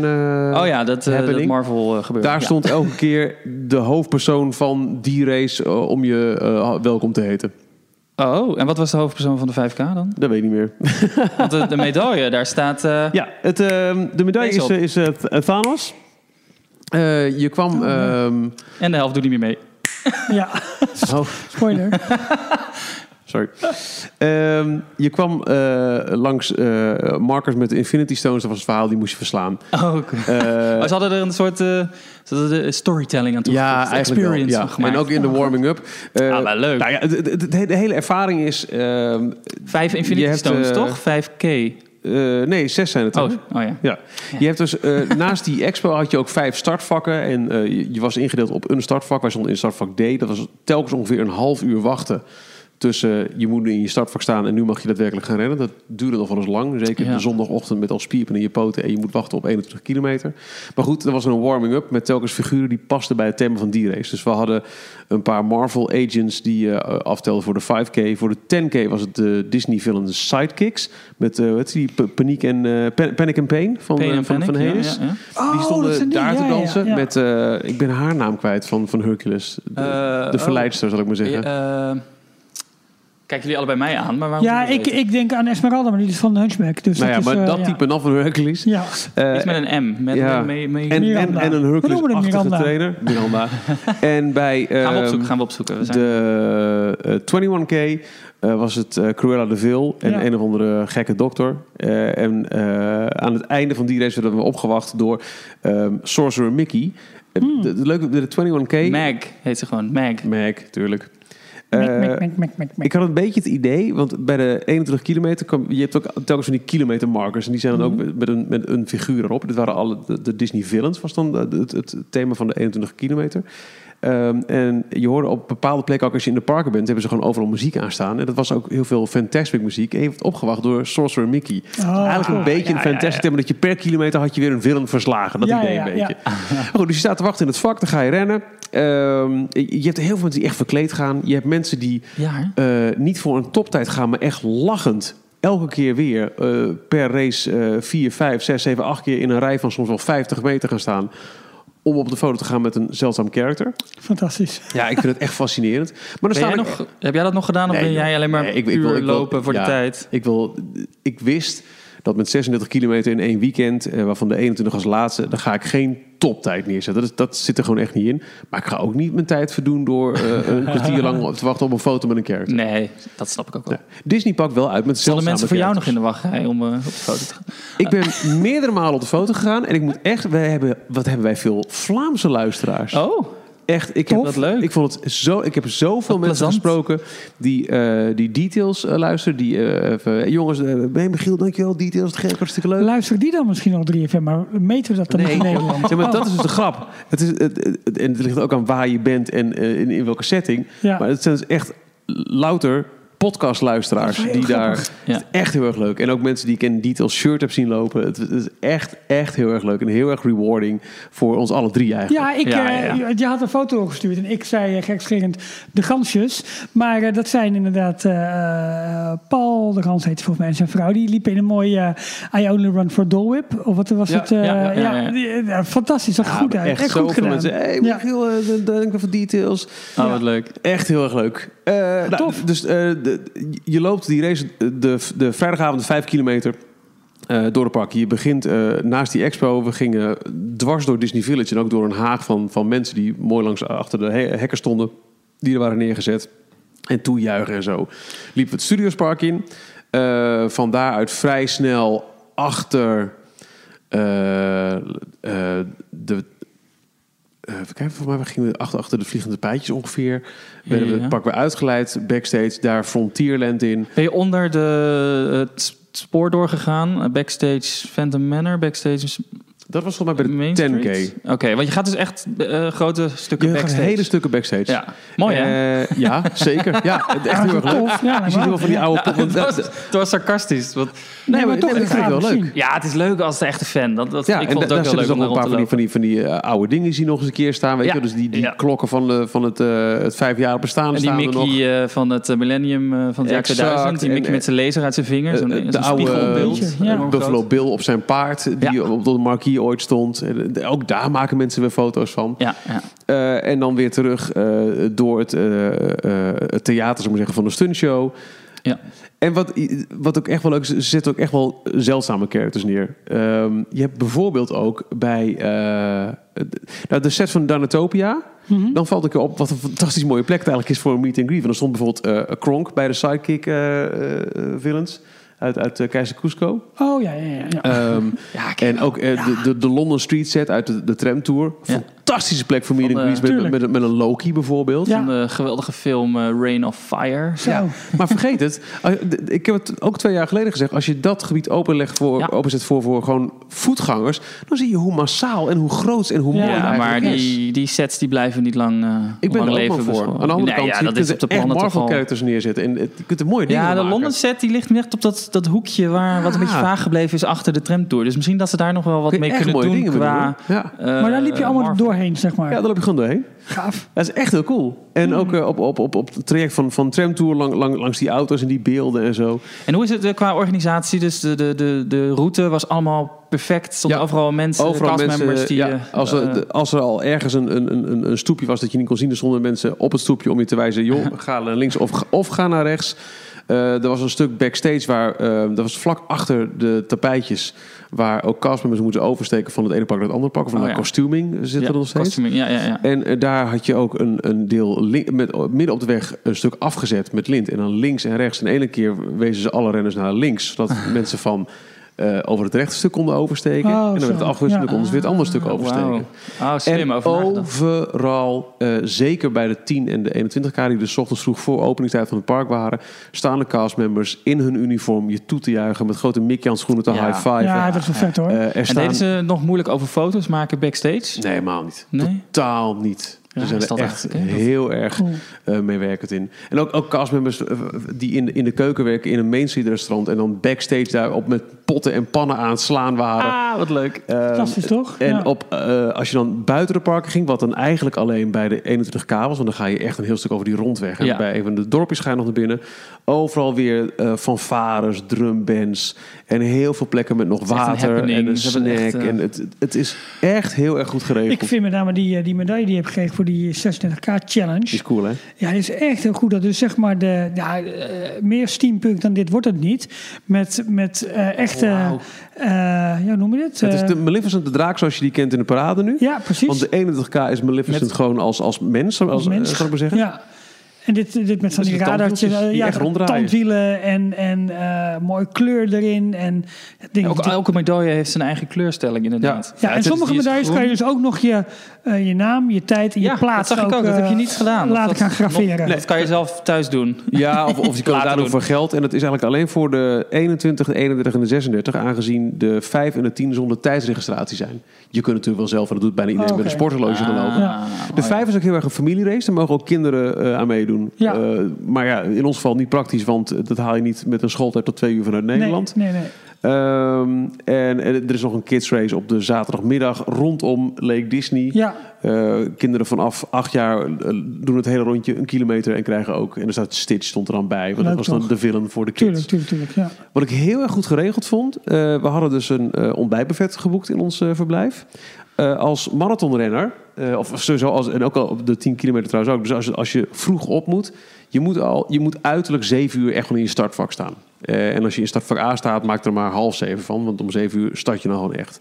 eh, oh, ja dat, dat. Marvel gebeurt. Daar Ja. stond elke keer de hoofdpersoon van die race om je welkom te heten. Oh, en wat was de hoofdpersoon van de 5K dan? Dat weet ik niet meer. Want de, de medaille, daar staat... eh, Ja, het, ehm, de medaille Deze is, op. eh, is eh, Thanos. Eh, je kwam... Oh, ehm, En de helft doet niet meer mee. Ja, oh, spoiler. sorry. Ehm, je kwam eh, langs eh, markers met de Infinity Stones. Dat was het verhaal, die moest je verslaan. Oh, oké. Eh, Maar ze hadden er een soort eh, storytelling aan toegevoegd. ja, eigenlijk wel. experience Ja. van gemaakt. En ook in de warming-up. Eh, Ah, wel leuk. Nou ja, de, de- de- de hele ervaring is... ehm, Vijf Infinity hebt, Stones, eh, toch? 5K. eh, nee, zes zijn het Oh, er. oh ja. Ja, je hebt dus eh, naast die expo had je ook vijf startvakken. En eh, je, je was ingedeeld op een startvak. Wij stonden in startvak D. Dat was telkens ongeveer een half uur wachten. Tussen je moet nu in je startvak staan en nu mag je daadwerkelijk gaan rennen. Dat duurde nog wel eens lang. Zeker Ja. de zondagochtend met al spierpen in je poten en je moet wachten op 21 kilometer. Maar goed, er was een warming-up met telkens figuren die pasten bij het thema van die race. Dus we hadden een paar Marvel agents die eh, aftelden voor de 5K. Voor de 10K was het de Disney villain Sidekicks. Met eh, wat is die Paniek en, eh, Pan- Panic and Pain van, Pain van, van Panic, Hades. ja, ja. Oh, Die stonden die, daar te ja, ja, dansen ja. met, eh, ik ben haar naam kwijt van, van Hercules. De, de oh. verleidster, zal ik maar zeggen. Eh, kijken jullie allebei mij aan, maar waarom Ja, ik, ik denk aan Esmeralda, maar die is van de Hunchback. Dus nou ja, dat is, maar eh, dat ja. type dan van Hercules. Ja, Eh, Iets met een M. Met ja. een mee, mee- en, en, en een Hercules-achtige Miranda. trainer. Miranda. en bij gaan we ehm, opzoeken. Gaan we opzoeken. We zijn... de eh, 21K eh, was het eh, Cruella de Vil en Ja. een of andere gekke dokter. Eh, en eh, aan het einde van die race werden we opgewacht door ehm, Sorcerer Mickey. Eh, Hmm. De, de leuke, de 21K... Mag heet ze gewoon. Mag. Mag, tuurlijk. Mek, Eh, mek, mek, ik had een beetje het idee, want bij de 21 kilometer kwam, je hebt ook telkens van die kilometermarkers en die zijn dan ook met een, met een figuur erop. Dit waren alle de, de Disney villains was dan het thema van de 21 kilometer. Ehm, en je hoorde op bepaalde plekken ook als je in de parken bent, hebben ze gewoon overal muziek aanstaan. En dat was ook heel veel Fantastic muziek. Even opgewacht door Sorcerer Mickey. Dus eigenlijk een cool. beetje een Ja, ja, Fantastic thema dat je per kilometer had je weer een villain verslagen. Dat Ja, idee ja, een beetje. Goed, dus je staat te wachten in het vak, dan ga je rennen. Ehm, je je hebt heel veel mensen die echt verkleed gaan. Je hebt mensen die eh, niet voor een toptijd gaan, maar echt lachend. Elke keer weer eh, per race eh 4, 5, 6, 7, 8 keer in een rij van soms wel 50 meter gaan staan. Om op de foto te gaan met een zeldzaam character. Fantastisch. Ja, ik vind het echt fascinerend. Maar dan Ben jij nog, heb jij dat nog gedaan of Nee, ben jij alleen maar nee, ik- wil- ik wil- lopen voor ja. de tijd? Ik, wil, ik wist dat met 36 kilometer in één weekend, eh, waarvan de 21 als laatste, dan ga ik geen toptijd neerzetten. Dat, is- dat zit er gewoon echt niet in. Maar ik ga ook niet mijn tijd verdoen door eh, een kwartier lang te wachten op een foto met een character. Nee, dat snap ik ook wel. Ja. Disney pakt wel uit met Zullen zeldzame mensen voor jou nog in de wachtrij om eh, op de foto te gaan? Ik ben meerdere malen op de foto gegaan en ik moet echt, wij hebben, wat hebben wij veel Vlaamse luisteraars. Oh, Echt, ik heb Tof. Wat leuk. Ik vond het zo. Ik heb zoveel Wat mensen plezant. gesproken die, eh, die details eh, luisteren. Die eh, even, hey, jongens, uh, ben je Michiel, dankjewel. Details, het hartstikke leuk. Luister die dan misschien al 3FM, maar meten we dat dan niet in Nederland? Ja, maar Oh. dat is dus de grap. Het is, het, het- en het ligt ook aan waar je bent en eh, in, in welke setting. Ja. Maar het zijn dus echt louter podcastluisteraars Dat die daar... Ja. Het is echt heel erg leuk. En ook mensen die ik in Details shirt heb zien lopen. Het, het is echt, echt heel erg leuk. En heel erg rewarding voor ons alle drie eigenlijk. Ja, ik, Ja, eh, ja, ja. je had een foto gestuurd en ik zei uh, gekscherend de gansjes. Maar eh, dat zijn inderdaad eh, Paul, de gans heet volgens mij, en zijn vrouw. Die liepen in een mooie eh, I Only Run for Dole Whip. Of wat was Ja, het? eh, ja, ja, ja, ja. die- ja, fantastisch, zag Ja, goed uit. Echt, Echt, goed gedaan. mensen. Hey, Ja. Michiel, eh, voor Details. oh wat leuk. Echt heel erg leuk. Eh, nou, Tof. Dus eh, je loopt die race de, de vrijdagavond de 5 kilometer eh, door de park. Je begint eh, naast die expo. We gingen dwars door Disney Village en ook door een haag van, van mensen die mooi langs achter de he- hekken stonden. Die er waren neergezet. En toejuichen en zo. Liepen we het Studiospark in. Eh van daaruit vrij snel achter eh, eh, de eh, even kijken, voor mij we gingen we achter, achter de vliegende pijtjes ongeveer. Werden we Ja. pak weer uitgeleid, backstage, daar Frontierland in. Ben je onder de, het spoor doorgegaan? Backstage Phantom Manor, backstage Dat was volgens mij bij Main de 10K. Street? Oké, want je gaat dus echt eh, grote stukken Je gaat backstage. hele stukken backstage. Ja, mooi hè? Eh, ja, zeker. Ja, het echt heel erg leuk. Tof, ja, Je ziet wel van die oude Ja, pop. het, was, het was sarcastisch. Want, Nee, maar toch, nee, ik dat vind ik wel het leuk. zien. ja, het is leuk als de echte fan. Dat, dat, Ja, ik en vond het ook heel zitten leuk ze om een paar van die, van die, van die eh, oude dingen die nog eens een keer staan. Weet Ja, je? Dus die, die ja. klokken van, de, van het, eh het vijfjarig bestaan En die. Mickey eh, van het Millennium eh, van het jaar Exact. 2000. Die Mickey met zijn laser uit zijn vinger. Zo'n zo'n de oude Buffalo. Bill op zijn paard, die Ja. op de marquee ooit stond. En, eh, Ook daar maken mensen weer foto's van. Ja, ja. Eh, en dan weer terug eh, door het, het theater, zou ik maar zeggen, van de stuntshow. Ja. En wat, wat ook echt wel leuk is, er zitten ook echt wel zeldzame characters neer. Ehm, je hebt bijvoorbeeld ook bij de- nou, de set van Danatopia. Mhm. Dan valt ik op wat een fantastisch mooie plek het eigenlijk is voor een meet and greet. Want er stond bijvoorbeeld Kronk bij de sidekick villains uit, uit eh, Keizer Cusco. Oh ja, ja, ja. ja. Ehm, Ja, en ook eh, de, de, de London Street set uit de, de tramtour. Ja. Fantastische plek voor meet and eh, greets met, met, met een Loki bijvoorbeeld. Ja. Van de geweldige film eh, Rain of Fire. Zo. Ja, maar vergeet het. D- Ik heb het ook twee jaar geleden gezegd. Als je dat gebied openlegt voor, Ja. openzet voor, voor gewoon voetgangers, dan zie je hoe massaal en hoe groot en hoe Ja, mooi het Ja, maar die, die sets die blijven niet lang, eh Ik ben lang er ook leven. wel voor. Aan de andere Nee, kant, ja, je dat kunt is op de er echt plannen toch Marvel al. characters neerzetten. En het, je kunt er mooie dingen Ja, de maken. Londen set die ligt net op dat, dat hoekje waar wat een beetje vaag gebleven is achter de tramtour. Dus misschien dat ze daar nog wel wat mee echt kunnen mooie doen qua... Ja. eh, Maar daar liep je allemaal Marvel. Doorheen, zeg maar. ja, daar loop je gewoon doorheen. Gaaf. Dat is echt heel cool. En ook eh, op, op, op, op het traject van, van tramtour lang, lang, langs die auto's en die beelden en zo. En hoe is het eh, qua organisatie? Dus de, de, de, de route was allemaal perfect. Stonden Ja. overal mensen, Overal mensen, die... ja, eh, als, er, de- als er al ergens een, een, een, een stoepje was dat je niet kon zien, dan stonden mensen op het stoepje om je te wijzen: joh, ga naar links of, of ga naar rechts. Eh, er was een stuk backstage waar, eh, dat was vlak achter de tapijtjes, waar ook castmembers moeten oversteken van het ene pak naar het andere pak. Of Oh, ja. costuming zit ja, er nog steeds. ja. En eh, daar had je ook een, een deel met, midden op de weg een stuk afgezet met lint. En dan links en rechts. En de ene keer wezen ze alle renners naar links. Zodat mensen van eh, over het rechte stuk konden oversteken. Oh, en dan werd het dan Ja. konden ze weer het andere stuk oversteken. Wauw. Oh, slim en overal, eh, zeker bij de 10 en de 21k die dus ochtends vroeg voor openingstijd van het park waren, staan de castmembers in hun uniform je toe te juichen met grote Mickey handschoenen te Ja. high five. Ja, dat is wel vet hoor. er En deden ze nog moeilijk over foto's maken backstage? Nee, helemaal niet. Nee? Totaal niet. Ja, Ze zijn er echt heel erg Cool. eh, meewerkend in. En ook, ook castmembers eh, die in, de- in de keuken werken in een Main Street restaurant... en dan backstage daarop met potten en pannen aan het slaan waren. Ah, wat leuk. Fantastisch toch? En Ja. op, eh, als je dan buiten de parken ging, wat dan eigenlijk alleen bij de 21k was, want dan ga je echt een heel stuk over die rondweg. En Ja. bij een van de dorpjes ga je nog naar binnen. Overal weer eh fanfares, drumbands en heel veel plekken met nog een water en een snack. echt, eh, en het, het is echt heel erg goed geregeld. Ik vind met name die, eh, die medaille die je hebt gekregen voor die 36k challenge. Die is cool, hè? Ja, die is echt heel goed. Dat is zeg maar de, ja, meer steampunk dan dit wordt het niet. Met, met echte, eh, ja, hoe noem je dit? Het is de Maleficent de draak zoals je die kent in de parade nu. ja, precies. Want de 21k is Maleficent Met- gewoon als, als mens, als, Als mens. zal ik maar zeggen. Ja. En dit, dit met van die tandwieltjes eh, die ja, echt ronddraaien. tandwielen en, en eh mooie kleur erin. En dingen Ook, die- elke medaille heeft zijn eigen kleurstelling inderdaad. ja, en het is- sommige medailles groen. kan je dus ook nog je, eh, je naam, je tijd en Ja, je plaats dat zag ik ook. Dat heb je niet gedaan. Laten gaan nog- graveren. Dat kan je zelf thuis doen. Ja, of, of je kan het Later daardoor doen. voor geld. En dat is eigenlijk alleen voor de 21, de 31 en de 36, aangezien de 5 en de 10 zonder tijdsregistratie zijn. Je kunt natuurlijk wel zelf, en dat doet bijna iedereen Oh, met een sporthorloge gaan lopen. Ja. De 5 is ook heel erg een familierace. Daar mogen ook kinderen eh, aan meedoen. Ja. Eh, maar ja, in ons geval niet praktisch, want dat haal je niet met een schooltijd tot twee uur vanuit Nederland. Nee, nee, nee. Ehm, en, en er is nog een kids race op de zaterdagmiddag rondom Lake Disney. Ja, Eh, kinderen vanaf acht jaar eh, doen het hele rondje een kilometer en krijgen ook. En er staat Stitch stond er dan bij. Want dat Leuk was dan toch? de villain voor de kids. tuurlijk, tuurlijk, tuurlijk. Ja. Wat ik heel erg goed geregeld vond. we hadden dus een ontbijtbuffet geboekt in ons verblijf. Eh, als marathonrenner, eh, of sowieso als, en ook al op de 10 kilometer trouwens ook. Dus als, je- als je vroeg op moet, je moet, al, je moet uiterlijk 7 uur echt gewoon in je startvak staan. Eh, en als je in startvak A staat, maak er maar half zeven van. Want om 7 uur start je dan gewoon echt.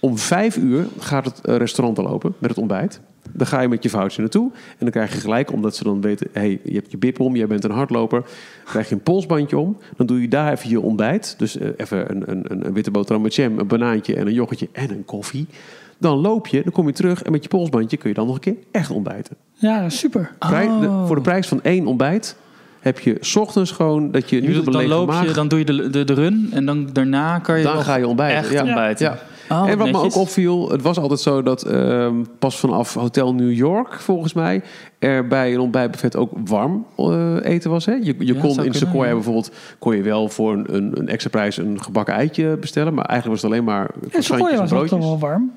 Om 5 uur gaat het restaurant al open met het ontbijt. Dan ga je met je voucher naartoe. En dan krijg je gelijk, omdat ze dan weten... hey, je hebt je bip om, jij bent een hardloper. krijg je een polsbandje om. Dan doe je daar even je ontbijt. Dus even een, een, een witte boterham met jam, een banaantje en een yoghurtje en een koffie. Dan loop je, dan kom je terug en met je polsbandje kun je dan nog een keer echt ontbijten. ja, super. Prij- de- Oh. voor de prijs van één ontbijt heb je 's ochtends gewoon dat je, bedoelt, een dan loop je, dan doe je de, de, de run en dan daarna kan je Dan nog ga je ontbijten, echt ja. ontbijten. Ja. Oh, en wat me ook opviel, het was altijd zo dat ehm, pas vanaf Hotel New York, volgens mij, er bij een ontbijtbuffet ook warm eh, eten was. Hè? Je, je Ja, kon in kunnen, Sequoia ja. bijvoorbeeld, kon je wel voor een, een, een extra prijs een gebakken eitje bestellen. Maar eigenlijk was het alleen maar En croissantjes Sequoia en was ook wel warm.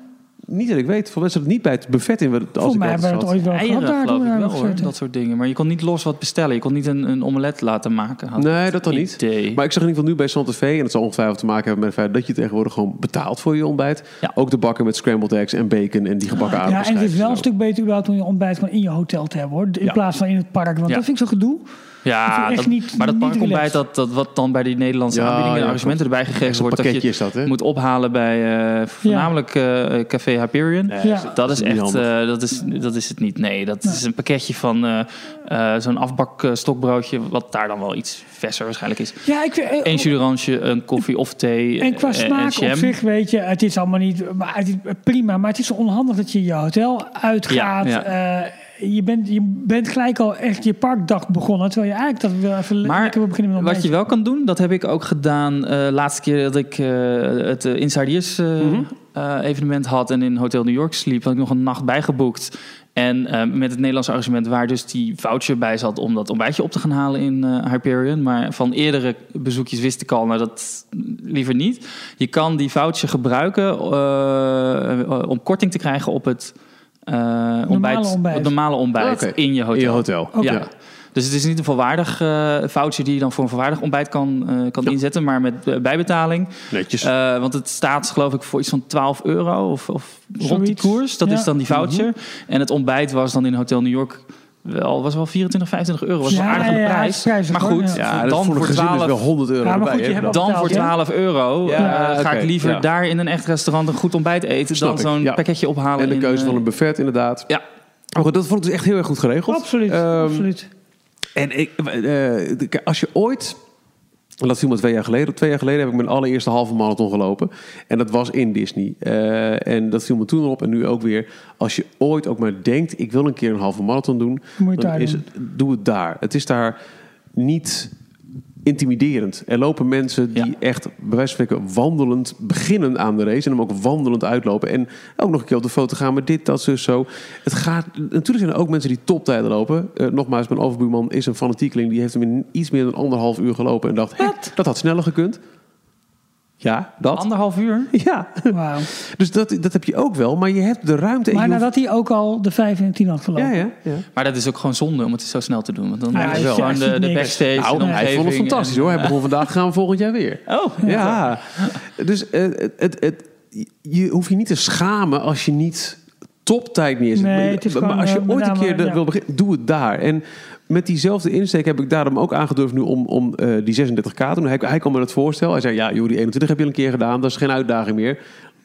Niet dat ik weet, voor mensen het niet bij het buffet in. Als Volgens ik mij hebben we het ooit wel gehad Eieren daar. geloof toen we ik daar wel hebben hoor, gezeten. dat soort dingen. Maar je kon niet los wat bestellen. Je kon niet een, een omelet laten maken. had Nee, dat dan niet. idee. Maar ik zag in ieder geval nu bij Santa Fe, en het zal ongetwijfeld te maken hebben met het feit dat je tegenwoordig gewoon betaalt voor je ontbijt. Ja. Ook de bakken met scrambled eggs en bacon en die gebakken Ja, en het is wel een stuk beter überhaupt om je ontbijt gewoon in je hotel te hebben hoor. In Ja. plaats van in het park. Want Ja. dat vind ik zo gedoe. Ja, dat, niet- maar dat parkontbijt, dat, dat wat dan bij die Nederlandse Ja, aanbiedingen en arrangementen erbij gegeven wordt, dat je dat, hè? moet ophalen bij eh, voornamelijk eh, Café Hyperion. Ja. Dat is echt, eh, dat, is, dat is het niet. Nee, dat is een pakketje van eh, eh, zo'n afbak eh, stokbroodje, wat daar dan wel iets verser waarschijnlijk is. Ja, ik, Eén jus d'orange, een koffie of thee En qua smaak en jam. op zich, weet je, het is allemaal niet maar het is prima. Maar het is zo onhandig dat je in je hotel uitgaat. Ja, eh, je, bent, je bent gelijk al echt je parkdag begonnen. Terwijl je eigenlijk dat wel even Maar lekker wil beginnen met een Wat je wel kan doen, dat heb ik ook gedaan eh laatste keer dat ik eh, het uh, Insiders eh, Mhm. eh, evenement had en in Hotel New York sliep, had ik nog een nacht bijgeboekt. En eh, met het Nederlandse argument waar dus die voucher bij zat om dat ontbijtje op te gaan halen in eh, Hyperion. Maar van eerdere bezoekjes wist ik al, nou dat liever niet. Je kan die voucher gebruiken eh, om korting te krijgen op het eh, ontbijt, ontbijt. Het normale ontbijt in je hotel. In je hotel. Oké. Ja. Dus het is niet een volwaardig eh voucher die je dan voor een volwaardig ontbijt kan, eh, kan Ja. inzetten, maar met eh, bijbetaling. Netjes. Eh, want het staat geloof ik voor iets van 12 euro of, of rond die koers. Dat Ja. is dan die voucher. En het ontbijt was dan in Hotel New York wel, was wel 24, 25 euro. Was Ja, een ja, ja, prijs. maar goed, ja. ja, dat dan voor voor gezin is 12 wel 100 euro maar erbij. goed, ook- dan betaald, voor ja? 12 euro Ja, eh, ga ik liever ja. daar in een echt restaurant een goed ontbijt eten Snap dan zo'n ja. pakketje ophalen. En de in, keuze eh, van een buffet inderdaad. Ja. Maar goed, dat vond ik dus echt heel erg goed geregeld. Absoluut, Ehm, absoluut. En ik, eh, als je ooit... en Dat viel me twee jaar geleden. Twee jaar geleden heb ik mijn allereerste halve marathon gelopen. En dat was in Disney. Eh, en dat viel me toen op en nu ook weer. Als je ooit ook maar denkt, ik wil een keer een halve marathon doen. Moet je dan daar is doen. het, doe het daar. Het is daar niet intimiderend. Er lopen mensen die Ja. echt bij wijze van spreken wandelend beginnen aan de race en hem ook wandelend uitlopen en ook nog een keer op de foto gaan met dit, dat, zus, zo. Het gaat, natuurlijk zijn er ook mensen die toptijden lopen. Eh, nogmaals, mijn overbuurman is een fanatiekeling die heeft hem in iets meer dan anderhalf uur gelopen en dacht, hé, dat had sneller gekund. Ja, dat. Anderhalf uur. Ja, Wauw. dus dat, dat heb je ook wel, maar je hebt de ruimte. Maar hoeft- nadat hij ook al de 5 en 10 had gelopen. ja, ja, ja. Maar dat is ook gewoon zonde om het zo snel te doen. Want dan Ja, is het gewoon de, de backstage. Nou, de hij vond het fantastisch en- hoor. Hij begon vandaag, gaan we volgend jaar weer. Oh, Ja, dus eh, het, het, het, je hoeft je niet te schamen als je niet toptijd neerzet. Nee, maar, maar als je eh, ooit een keer de- wil beginnen, doe het daar. En met diezelfde insteek heb ik daarom ook aangedurfd nu om, om eh, die 36k te doen. Hij, hij kwam met het voorstel. Hij zei, ja joh, die 21 heb je al een keer gedaan. Dat is geen uitdaging meer.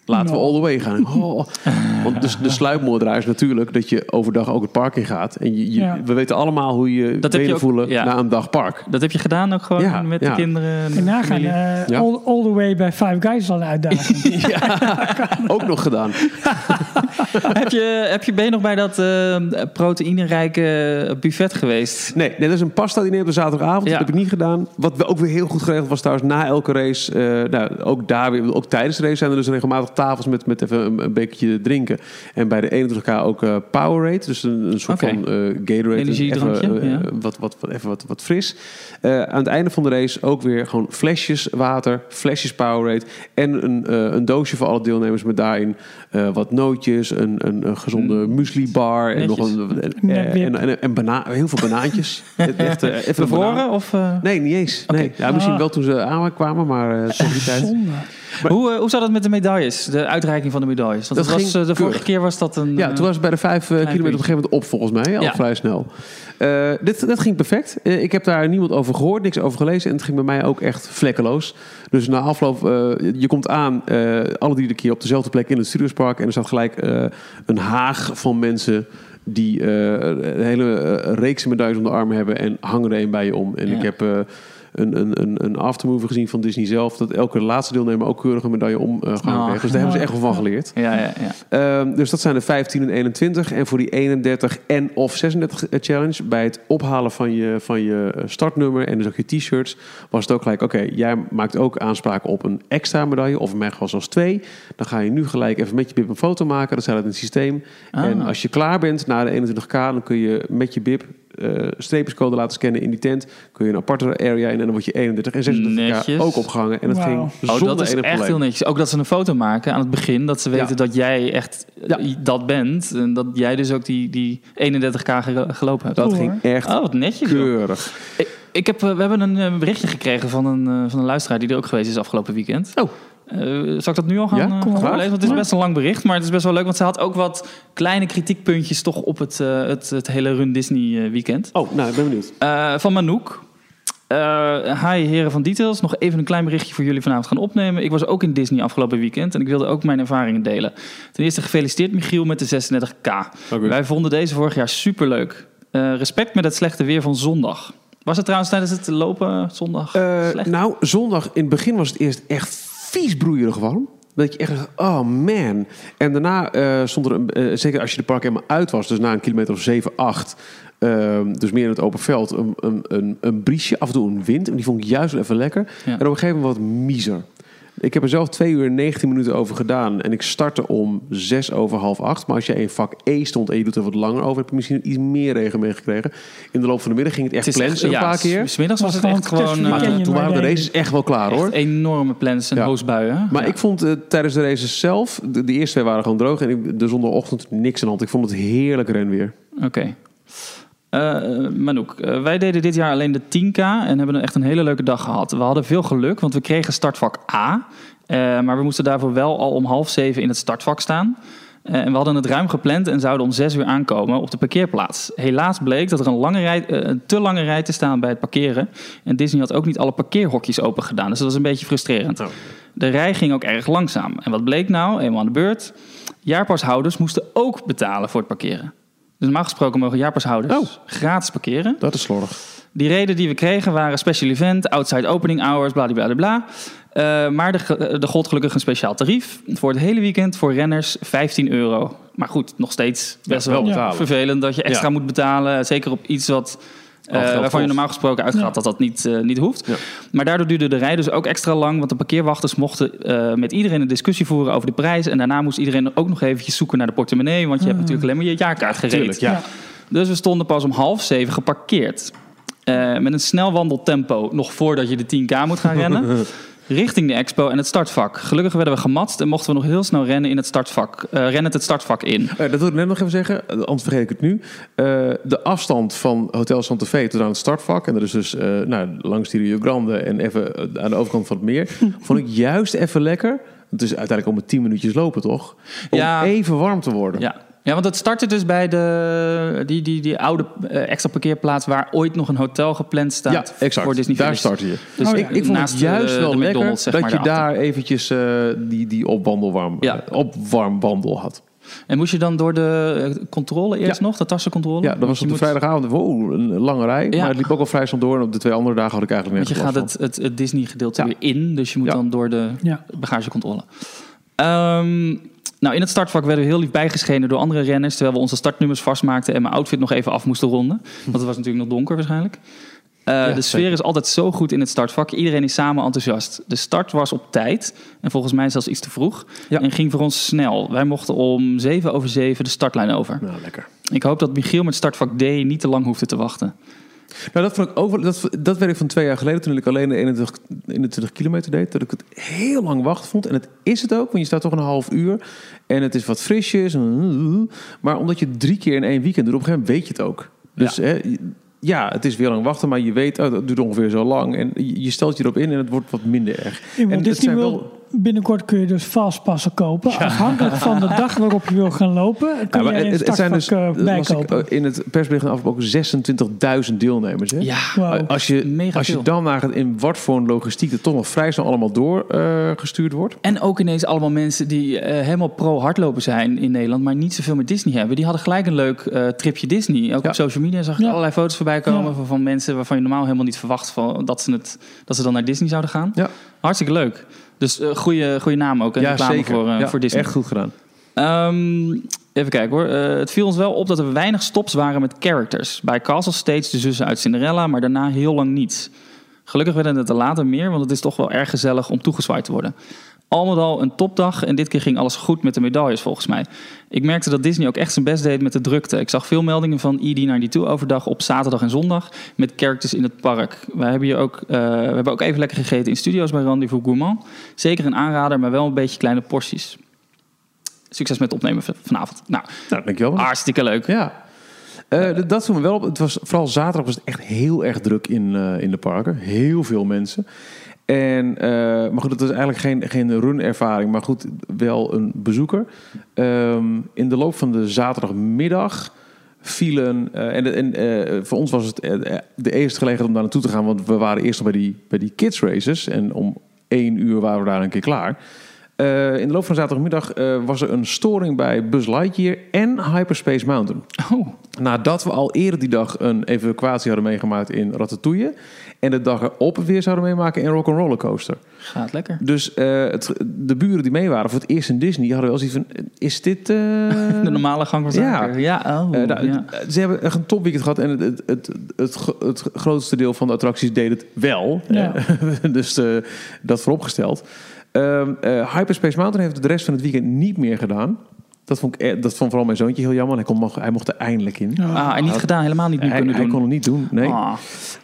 Laten we all the way gaan. Oh. Want dus de sluipmoordenaar is natuurlijk dat je overdag ook het park in gaat. En je, je- Ja. we weten allemaal hoe je Dat heb je ook- voelen ja. na een dag park. Dat heb je gedaan ook gewoon Ja, met ja. de kinderen. en de En nagaan, familie? eh, Ja. all, all the way bij Five Guys is al een uitdaging. Ook nog gedaan. heb je, heb je, ben je nog bij dat eh proteïnerijke buffet geweest? Nee, nee, dat is een pasta diner op de zaterdagavond. Ja. Dat heb ik niet gedaan. Wat ook weer heel goed geregeld was trouwens na elke race. eh, nou, ook daar weer, ook tijdens de race zijn er dus regelmatig tafels met, met even een, een bekertje drinken. En bij de 21k ook eh Powerade. Dus een, een soort van eh Gatorade. Energiedrankje, Even, eh, ja. wat, wat, wat, even wat, wat fris. Eh, aan het einde van de race ook weer gewoon flesjes water, flesjes Powerade. En een, eh, een doosje voor alle deelnemers met daarin eh, wat nootjes, een, een, een gezonde muesli bar. En, nog een, en, en, en, en bana- heel veel banaantjes. Echt, eh, even. Bevroren? Of, eh, Nee, niet eens. Nee. Ja, misschien Ah. wel toen ze aankwamen, maar uh, tijd. Zonde. Hoe, eh, hoe zat het met de medailles? De uitreiking van de medailles? Want Dat dat was, eh, de vorige keurig. keer was dat een... Ja, eh, toen was het bij de vijf kilometer op een gegeven moment op volgens mij. Al Ja. vrij snel. Dit, dat ging perfect. Ik heb daar niemand over gehoord, niks over gelezen. En het ging bij mij ook echt vlekkeloos. Dus na afloop, je komt aan, alle drie de keer op dezelfde plek in het Studiospark. En er staat gelijk een haag van mensen die een hele reeks medailles om de arm hebben. En hangen er een bij je om. En Ja. ik heb... eh, een, een, een, een aftermovie gezien van Disney zelf. Dat elke laatste deelnemer ook keurig een medaille om eh gehangen Oh. kreeg. Dus daar hebben ze echt wel van geleerd. Ja, ja, ja. Ehm, dus dat zijn de 15 en 21. En voor die 31 en of 36 challenge, bij het ophalen van je, van je eh, startnummer en dus ook je t-shirts, was het ook gelijk, oké, jij maakt ook aanspraak op een extra medaille, of in mijn geval zelfs twee. Dan ga je nu gelijk even met je bib een foto maken, dat staat uit in het systeem. Ah. En als je klaar bent na de 21k, dan kun je met je bib eh streepjescode laten scannen in die tent. Kun je een aparte area in en dan word je 31 en 36k Netjes. ook opgehangen. En dat Wauw. ging Oh, zonder dat is enig echt probleem. heel netjes. Ook dat ze een foto maken aan het begin. Dat ze weten Ja. dat jij echt eh, Ja. dat bent. En dat jij dus ook die, die 31k ge- gelopen hebt. Dat Cool, ging echt Oh, wat netjes. keurig. Ik, ik heb, eh, we hebben een berichtje gekregen van een, van een luisteraar die er ook geweest is afgelopen weekend. Oh. Eh, zal ik dat nu al gaan, Ja, eh, voorlezen? Want het is best een lang bericht, maar het is best wel leuk. Want ze had ook wat kleine kritiekpuntjes toch op het, eh, het, het hele Run Disney weekend. Oh, nou, ik ben benieuwd. Van Manouk. Hi heren van Details. Nog even een klein berichtje voor jullie vanavond gaan opnemen. Ik was ook in Disney afgelopen weekend en ik wilde ook mijn ervaringen delen. Ten eerste gefeliciteerd Michiel met de 36k. Oké. Wij vonden deze vorig jaar superleuk. Respect met het slechte weer van zondag. Was het trouwens tijdens het lopen zondag nou, zondag in het begin was het eerst echt vies broeierig warm. Dat je echt dacht, oh man. En daarna eh, stond er, een, eh, zeker als je de park helemaal uit was, dus na een kilometer of 7, 8, ehm, dus meer in het open veld, een, een, een, een briesje, af en toe een wind. En die vond ik juist wel even lekker. Ja. En op een gegeven moment wat miezer. Ik heb er zelf 2 uur en 19 minuten over gedaan. En ik startte om 6 over half 8. Maar als je in vak E stond en je doet er wat langer over, heb je misschien iets meer regen meegekregen. In de loop van de middag ging het echt Het is echt- plensen een ja, paar keer. S middags was Was het echt gewoon eh. Toen waren de races echt wel klaar hoor. enorme plans en Ja. hoosbuien. Maar Ja. ik vond eh, tijdens de races zelf, de, de eerste twee waren gewoon droog. En ik, de zondagochtend niks aan de hand. Ik vond het heerlijk renweer. Oké. Eh, Manouk, eh, wij deden dit jaar alleen de 10K en hebben echt een hele leuke dag gehad. We hadden veel geluk, want we kregen startvak A. eh, maar we moesten daarvoor wel al om half zeven in het startvak staan. En we hadden het ruim gepland en zouden om zes uur aankomen op de parkeerplaats. Helaas bleek dat er een, lange rij, een te lange rij te staan bij het parkeren. En Disney had ook niet alle parkeerhokjes open gedaan. Dus dat was een beetje frustrerend. Oh. De rij ging ook erg langzaam. En wat bleek nou? Eenmaal aan de beurt. Jaarpashouders moesten ook betalen voor het parkeren. Dus normaal gesproken mogen jaarpashouders Oh. gratis parkeren. Dat is slordig. Die reden die we kregen waren special event, outside opening hours, bladibladibla. Eh maar er ge- er gold gelukkig een speciaal tarief. Voor het hele weekend voor renners 15 euro. Maar goed, nog steeds best Ja, wel, vervelend dat je extra Ja. moet betalen. Zeker op iets wat... eh, waarvan je normaal gesproken uitgaat Ja. dat dat niet, eh, niet hoeft. Ja. Maar daardoor duurde de rij dus ook extra lang. Want de parkeerwachters mochten eh, met iedereen een discussie voeren over de prijs. En daarna moest iedereen ook nog eventjes zoeken naar de portemonnee. Want je hebt natuurlijk alleen maar je jaarkaart gereden. Tuurlijk, ja. Ja. Dus we stonden pas om half zeven geparkeerd. Eh, met een snel wandeltempo, nog voordat je de 10k moet gaan rennen. richting de expo en het startvak. Gelukkig werden we gematst en mochten we nog heel snel rennen in het startvak. rennend het startvak in. Eh, dat wil ik net nog even zeggen, anders vergeet ik het nu. Eh, de afstand van Hotel Santa Fe tot aan het startvak... en dat is dus nou, langs die Rio Grande en even aan de overkant van het meer... vond ik juist even lekker. Het is uiteindelijk om met 10 minuutjes lopen, toch? Om Ja. even warm te worden. Ja. Ja, want het startte dus bij de, die, die, die oude eh, extra parkeerplaats... waar ooit nog een hotel gepland staat Ja, exact. voor Disney Daar startte je. Dus Oh, ik, ik vond naast het juist de- wel de lekker zeg dat maar, je daarachter. daar eventjes eh, die, die opwandelwarm, Ja. eh, opwarmwandel had. En moest je dan door de eh, controle eerst Ja. nog, de tassencontrole? Ja, dat was je op de moet- vrijdagavond. Wow, een lange rij. Ja. Maar het liep ook al vrij snel door. En op de twee andere dagen had ik eigenlijk Want je gaat het, het, het Disney-gedeelte Ja. weer in, dus je moet Ja. dan door de Ja. bagagecontrole. Ehm, nou, in het startvak werden we heel lief bijgeschenen door andere renners... terwijl we onze startnummers vastmaakten en mijn outfit nog even af moesten ronden. Want het was natuurlijk nog donker waarschijnlijk. Eh, de sfeer zeker. is altijd zo goed in het startvak. Iedereen is samen enthousiast. De start was op tijd en volgens mij zelfs iets te vroeg. Ja. En ging voor ons snel. Wij mochten om 7 over 7 de startlijn over. Nou, lekker. Ik hoop dat Michiel met startvak D niet te lang hoefde te wachten. Nou, dat, vond ik ook, dat, dat weet ik van twee jaar geleden toen ik alleen de 21, 21 kilometer deed. Dat ik het heel lang wachten vond. En het is het ook, want je staat toch een half uur. En het is wat frisjes. Maar omdat je drie keer in één weekend doet, op een gegeven moment weet je het ook. Dus Ja. hè, ja, het is weer lang wachten, maar je weet, oh, dat duurt ongeveer zo lang. En je stelt je erop in en het wordt wat minder erg. En Walt het zijn wel- binnenkort kun je dus fastpassen kopen. Afhankelijk van de dag waarop je wil gaan lopen, kun Ja, je het, het zijn dus, eh, bijkopen. eh, in het persbericht af ook 26.000 deelnemers. Hè? Ja. Als je, Mega als je dan naar in wat voor een logistiek er toch nog vrij snel allemaal doorgestuurd gestuurd wordt. En ook ineens allemaal mensen die eh, helemaal pro-hardlopen zijn in Nederland, maar niet zoveel met Disney hebben. Die hadden gelijk een leuk eh, tripje Disney. Ook Ja. op social media zag ik Ja. allerlei foto's voorbij komen Ja. van, van mensen waarvan je normaal helemaal niet verwacht van, dat, ze het, dat ze dan naar Disney zouden gaan. Ja. Hartstikke leuk. Dus eh goede, goede naam ook en reclame voor, eh, Ja, voor Disney. Echt goed gedaan. Ehm, even kijken hoor. Eh, het viel ons wel op dat er weinig stops waren met characters. Bij Castle steeds de zussen uit Cinderella, maar daarna heel lang niets. Gelukkig werden het er later meer, want het is toch wel erg gezellig om toegezwaaid te worden. Al met al een topdag en dit keer ging alles goed met de medailles volgens mij. Ik merkte dat Disney ook echt zijn best deed met de drukte. Ik zag veel meldingen van E ED92 overdag op zaterdag en zondag met characters in het park. Wij hebben hier ook, eh, we hebben ook even lekker gegeten in studio's bij Rendezvous Gourmand. Zeker een aanrader, maar wel een beetje kleine porties. Succes met het opnemen vanavond. Nou, Nou, dankjewel. hartstikke leuk. Ja. Eh, dat viel me wel op. Het was, vooral zaterdag was het echt heel erg druk in, eh, in de parken. Heel veel mensen. En, eh, maar goed, dat is eigenlijk geen, geen run-ervaring, maar goed, wel een bezoeker. Ehm, in de loop van de zaterdagmiddag vielen. eh, en en eh, voor ons was het de eerste gelegenheid om daar naartoe te gaan, want we waren eerst nog bij die, bij die kids races. En om één uur waren we daar een keer klaar. Eh, in de loop van zaterdagmiddag eh, was er een storing bij Buzz Lightyear en Hyperspace Mountain. Oh, Nadat we al eerder die dag een evacuatie hadden meegemaakt in Ratatouille. En de dag erop weer zouden meemaken in Rock'n'Roller Coaster. gaat lekker. Dus eh, het, de buren die mee waren voor het eerst in Disney hadden wel zoiets van: is dit. De normale gang van zaken. Ja, oh, eh, nou, ja. Ze hebben echt een topweekend gehad en het, het, het, het, het grootste deel van de attracties deed het wel. Ja. Dus dat vooropgesteld. Ehm eh, Hyperspace Mountain heeft het de rest van het weekend niet meer gedaan. Dat vond, ik, eh, dat vond vooral mijn zoontje heel jammer. Hij, kon, mocht- hij mocht er eindelijk in. Ah, en niet gedaan, helemaal niet nu Hij, kunnen hij doen. kon het niet doen, nee. Ah.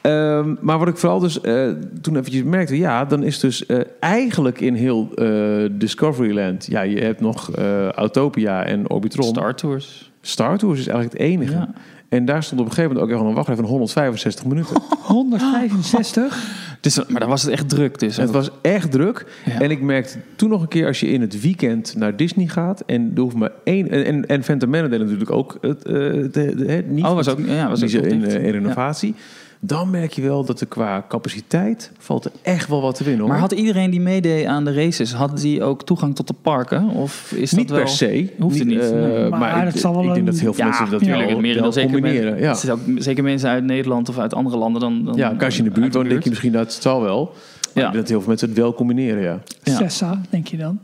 Ehm, maar wat ik vooral dus eh, toen eventjes merkte, ja, dan is dus eh, eigenlijk in heel eh, Discoveryland, ja, je hebt nog Autopia en Orbitron. Star Tours. Star Tours is eigenlijk het enige. Ja. En daar stond op een gegeven moment ook echt een wachtrij van 165 minuten. 165. Dus, maar dan was het echt druk. Dus Het was echt druk. Ja. En ik merkte toen nog een keer als je in het weekend naar Disney gaat en er hoeft maar één en en, en Phantom Manor deed natuurlijk ook het, eh, de, de, het niet. Oh, was ook, ja, was ook in, eh, in renovatie. Dan merk je wel dat er qua capaciteit valt er echt wel wat te winnen. Hoor. Maar had iedereen die meedeed aan de races, had die ook toegang tot de parken? Of is dat niet wel... per se. Hoeft het niet, eh, nee. maar Maar ik, het zal wel ik denk dat heel veel Ja, mensen dat wel, meer wel zeker combineren. Ja. Er ook zeker mensen uit Nederland of uit andere landen dan... dan ja, als je in de buurt woont, denk je misschien dat het zal wel. Maar Ja. ik denk dat heel veel mensen het wel combineren, ja. Ja. Sessa, denk je dan?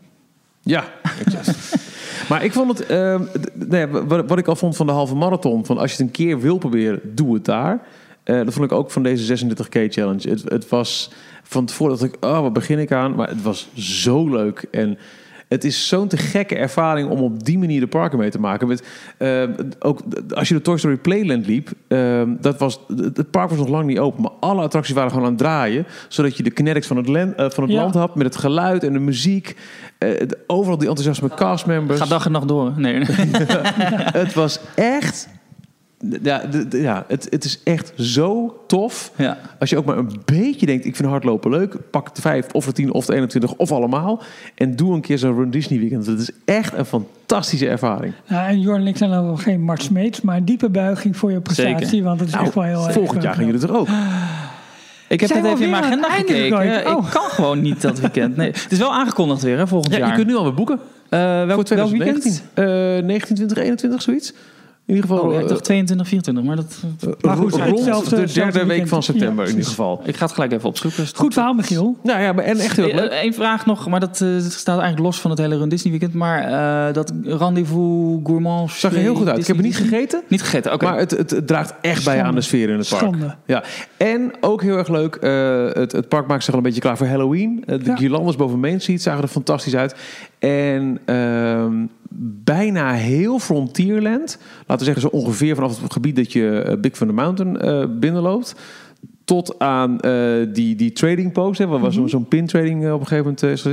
Ja, exact. maar ik vond het, ehm, nee, wat, wat ik al vond van de halve marathon, van als je het een keer wil proberen, doe het daar. Eh, dat vond ik ook van deze 36K challenge. Het, het was van tevoren dat ik, oh, wat begin ik aan? Maar het was zo leuk en het is zo'n te gekke ervaring om op die manier de parken mee te maken. Met, eh, ook als je de Toy Story Playland liep, eh, dat was, het park was nog lang niet open, maar alle attracties waren gewoon aan het draaien, zodat je de kinetics van het, land, eh, van het Ja. land had met het geluid en de muziek. Overal die enthousiasme castmembers. Ga dag en nacht door. Nee. Het was echt. Ja, de- de- ja het, het is echt zo tof. ja. Als je ook maar een beetje denkt, ik vind hardlopen leuk. Pak de 5 of de 10 of de 21 of allemaal. En doe een keer zo'n Run Disney weekend. Het is echt een fantastische ervaring. Ja, en Jorn en ik zijn dan wel geen mates, maar een diepe buiging voor je prestatie. Zeker. Want het is echt wel heel erg Nou, volgend jaar gaan jullie er ook. Ik heb net even in mijn agenda gekeken. Oh. Ik kan gewoon niet dat weekend. Nee, het is wel aangekondigd weer, hè, volgend Ja, jaar. je kunt nu alweer boeken. Eh, welk, voor welk 2019. weekend? Eh 19, 20, 21, zoiets. In ieder geval Oh, ja, ik eh, dacht 22, 24, maar dat... Maar goed, rond hetzelfde- de hetzelfde derde week van september Ja, in ieder geval. Ik ga het gelijk even opzoeken. Goed verhaal, Michiel. Nou ja, maar en echt heel leuk. Eén vraag nog, maar dat eh, staat eigenlijk los van het hele Run Disney weekend. Maar eh, dat rendezvous gourmand... Zag er heel goed uit. Ik heb het niet gegeten. Niet gegeten, oké. Maar het, het, het draagt echt bij aan de sfeer in het park. Schande. Ja, en ook heel erg leuk. eh, het, het park maakt zich al een beetje klaar voor Halloween. Eh, de Ja. guirlandes boven Main Street zagen er fantastisch uit. En ehm, bijna heel Frontierland. Laten we zeggen zo ongeveer vanaf het gebied dat je eh, Big Thunder Mountain eh, binnenloopt. Tot aan eh, die, die trading post. Hè, waar was zo'n zo'n pin trading op een gegeven moment is.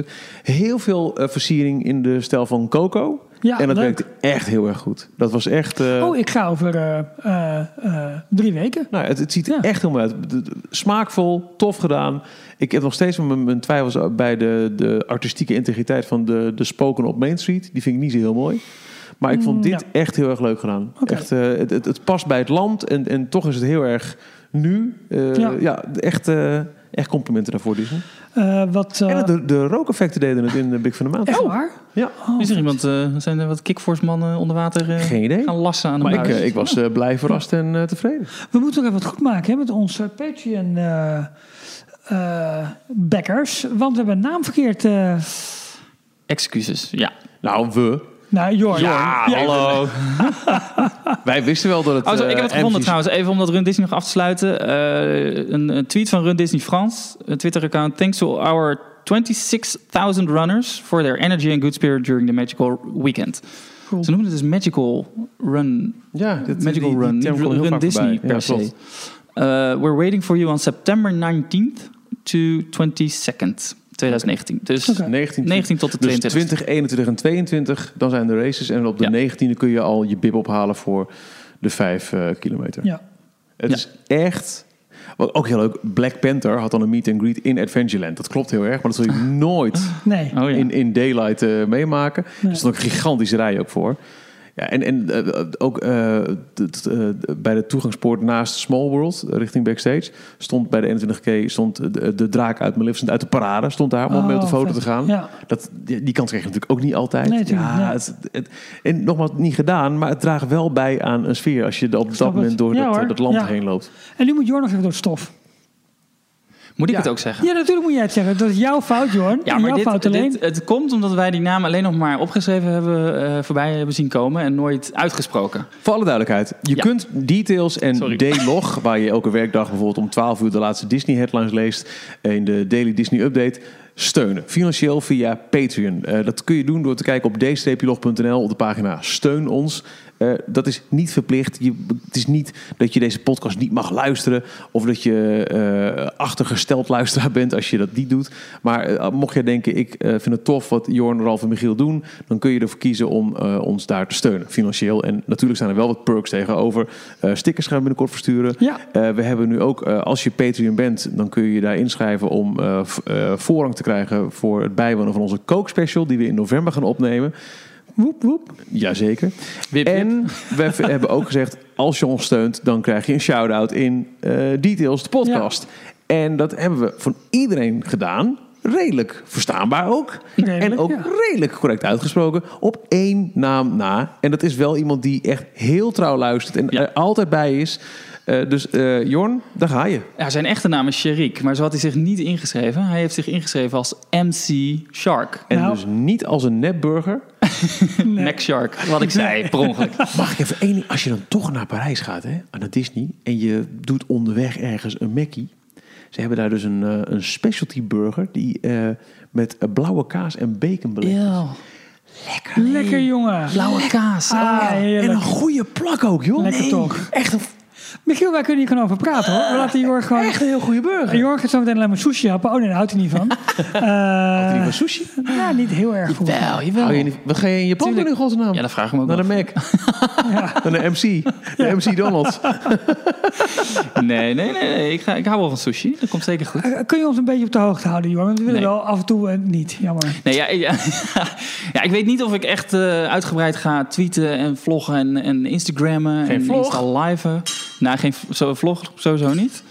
Heel veel versiering in de stijl van Coco. Ja, en dat leuk. werkte echt heel erg goed. Dat was echt... eh, Oh, ik ga over eh, eh, drie weken. nou, het, het ziet er Ja. echt helemaal uit. Smaakvol, tof gedaan. Ik heb nog steeds mijn, mijn twijfels bij de, de artistieke integriteit van de, de spoken op Main Street. Die vind ik niet zo heel mooi. Maar ik vond Mm, dit ja. echt heel erg leuk gedaan. Echt, het, het, het past bij het land en, en toch is het heel erg nu. Ja. ja. echt, echt complimenten daarvoor, Disney. Eh, wat, eh, en de, de rookeffecten deden het in de Big Van de Maand. echt waar? Ja, Oh, Is er iemand, eh, zijn er wat kickforce mannen onder water eh, geen idee. gaan lassen aan de Maar ik, ik was eh, blij verrast en eh, tevreden. We moeten nog even wat goed maken hè, met onze Patreon eh eh, backers. Want we hebben een naam verkeerd. eh Excuses, ja. Nou, we. Nou, Jorn. Ja, hallo. Wij wisten wel dat het... Oh, zo, ik eh, heb het gevonden trouwens. Even om dat Run Disney nog af te sluiten. Eh, een, een tweet van Run Disney France. Een Twitter-account. Thanks to our 26,000 runners for their energy and good spirit during the magical weekend. Cool. Ze noemen het dus Magical Run. Ja, dit, Magical die- die Run. Run Disney voorbij. per Ja, se. klopt. Uh, we're waiting for you on September 19th to 22nd, 2019. Dus Oké. 19, 19 tot de dus 22. 20, 21 en 22, dan zijn de races. En op de Ja. 19e kun je al je bib ophalen voor de 5 kilometer. Ja. Het Ja. is echt... Wat ook heel leuk, Black Panther had dan een meet and greet in Adventureland. Dat klopt heel erg, maar dat zul je nooit Nee. Oh in, in Daylight eh, meemaken. Nee. Er stond ook een gigantische rij ook voor. Ja, en, en eh, ook eh, d- eh, bij de toegangspoort naast Small World, richting backstage, stond bij de 21K stond de, de draak uit Maleficent uit de parade, stond daar om mee op de Oh, foto vet. te gaan. Ja. Dat, die, die kans krijg je natuurlijk ook niet altijd. Nee, tuurlijk, ja. Het, het- en nogmaals, niet gedaan, maar het draagt wel bij aan een sfeer als je op dat moment door Ja, dat, land heen loopt. En nu moet Jorn nog even door het stof. Moet ik Ja. het ook zeggen? Ja, natuurlijk moet jij het zeggen. Dat is jouw fout, Jorn. Ja, maar jouw dit, fout alleen. dit, het komt omdat wij die naam alleen nog maar opgeschreven hebben, eh, voorbij hebben zien komen en nooit uitgesproken. Voor alle duidelijkheid, je Ja. kunt details en. D-log, waar je elke werkdag bijvoorbeeld om 12 uur de laatste Disney headlines leest, in de Daily Disney Update, steunen. Financieel via Patreon. Eh, dat kun je doen door te kijken op d-log.nl op de pagina Steun ons. Eh, dat is niet verplicht. Je, het is niet dat je deze podcast niet mag luisteren. Of dat je eh, achtergesteld luisteraar bent als je dat niet doet. Maar eh, mocht jij denken, ik vind het tof wat Jorn, Ralf en Michiel doen. Dan kun je ervoor kiezen om ons daar te steunen, financieel. En natuurlijk zijn er wel wat perks tegenover. Stickers gaan we binnenkort versturen. Ja. We hebben nu ook, als je Patreon bent, dan kun je je daar inschrijven om voorrang te krijgen voor het bijwonen van onze Coke Special, die we in november gaan opnemen. Woep, woep. Jazeker. Wip, wip. En we hebben ook gezegd, als je ons steunt, dan krijg je een shout-out in eh, Details, de podcast. En dat hebben we van iedereen gedaan. Redelijk verstaanbaar ook. Redelijk, en ook ja. redelijk correct uitgesproken. Op één naam na. En dat is wel iemand die echt heel trouw luistert en Ja. er altijd bij is. Eh, dus eh, Jorn, daar ga je. Ja, zijn echte naam is Sherik, maar zo had hij zich niet ingeschreven. Hij heeft zich ingeschreven als MC Shark. En Nou. dus niet als een nepburger. Neck Shark, wat ik zei, per ongeluk. Mag ik even één ding? Als je dan toch naar Parijs gaat, hè, naar Disney, en je doet onderweg ergens een Mackie. Ze hebben daar dus een, eh, een specialty burger die eh, met eh, blauwe kaas en bacon belegd is. Eeuw. Lekker, jongen. Blauwe kaas. Ah, Oh. En een goede plak ook, joh. Lekker toch. Echt een, Michiel, wij kunnen hier gewoon over praten, hoor. We laten Jorn gewoon... echt een heel goede burger. Jorn gaat zo meteen alleen maar sushi happen. Oh nee, daar houdt hij niet van. Eh, Die van sushi? ja, niet heel erg goed. Wel, jawel. Je niet, wat ga je in Japan doen in godsnaam? Ja, dat vraag ik me ook Naar de. Mac. Naar de MC. De MC Donald. Nee, nee, nee, nee. Ik, ga, ik hou wel van sushi. Dat komt zeker goed. Eh, Kun je ons een beetje op de hoogte houden, Jorn? Want we willen Nee. wel af en toe eh, niet. Jammer. Nee, ja, ja, ja, ik weet niet of ik echt eh, uitgebreid ga tweeten en vloggen en, en Instagrammen. Geen en vlog? Insta liven. Nou, geen zo, vlog sowieso niet.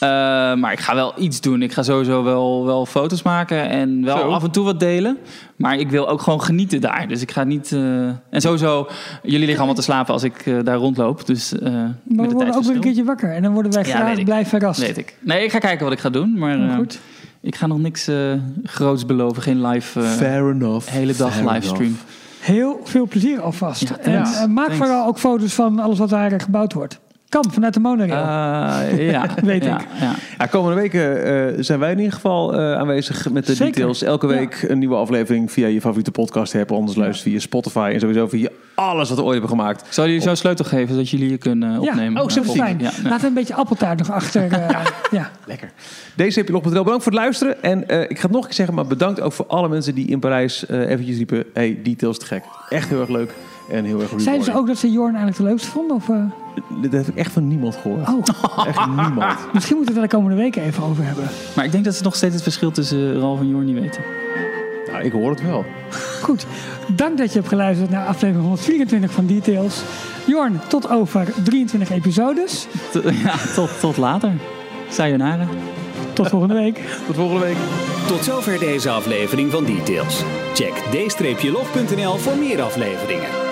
Eh, maar ik ga wel iets doen. Ik ga sowieso wel, wel foto's maken en wel Zo. af en toe wat delen. Maar ik wil ook gewoon genieten daar. Dus ik ga niet... eh, En sowieso, jullie liggen allemaal te slapen als ik eh, daar rondloop. Dus eh Maar met we het worden ook weer een keertje wakker. En dan worden wij Ja, graag blij verrast. Weet ik. Nee, ik ga kijken wat ik ga doen. Maar goed. ik ga nog niks eh, groots beloven. Geen live... eh, Fair enough. hele dag Fair livestream. Heel veel plezier alvast. Ja, en maak Thanks. vooral ook foto's van alles wat daar gebouwd wordt. Kan, vanuit de monorail. Eh, ja, Weet ja, ik. Ja. Ja, komende weken eh, zijn wij in ieder geval eh, aanwezig met de Zeker. details. Elke Ja. week een nieuwe aflevering via je favoriete podcast hebt. Anders luister via Spotify en sowieso via alles wat we ooit hebben gemaakt. Ik zal jullie zo een sleutel geven zodat jullie je kunnen opnemen. ja, ook fijn. Ja, ja. Laat een beetje appeltaart nog achter. eh, ja. Lekker. DCPlog.nl, bedankt voor het luisteren. En eh, ik ga het nog een keer zeggen, maar bedankt ook voor alle mensen die in Parijs eh, eventjes riepen... hey, details te gek. Echt heel erg leuk en heel erg Zeiden ze ook dat ze Jorn eigenlijk de leukste vonden? Of, eh? Dit heb ik echt van niemand gehoord. Oh, Echt niemand. misschien moeten we het er de komende weken even over hebben. Maar ik denk dat ze nog steeds het verschil tussen Ralf en Jorn niet weten. Nou, ik hoor het wel. Goed, dank dat je hebt geluisterd naar aflevering 124 van Details. Jorn, tot over 23 episodes. T- ja, tot, tot later. Sayonara. Tot volgende week. Tot volgende week. Tot zover deze aflevering van Details. Check d-log.nl voor meer afleveringen.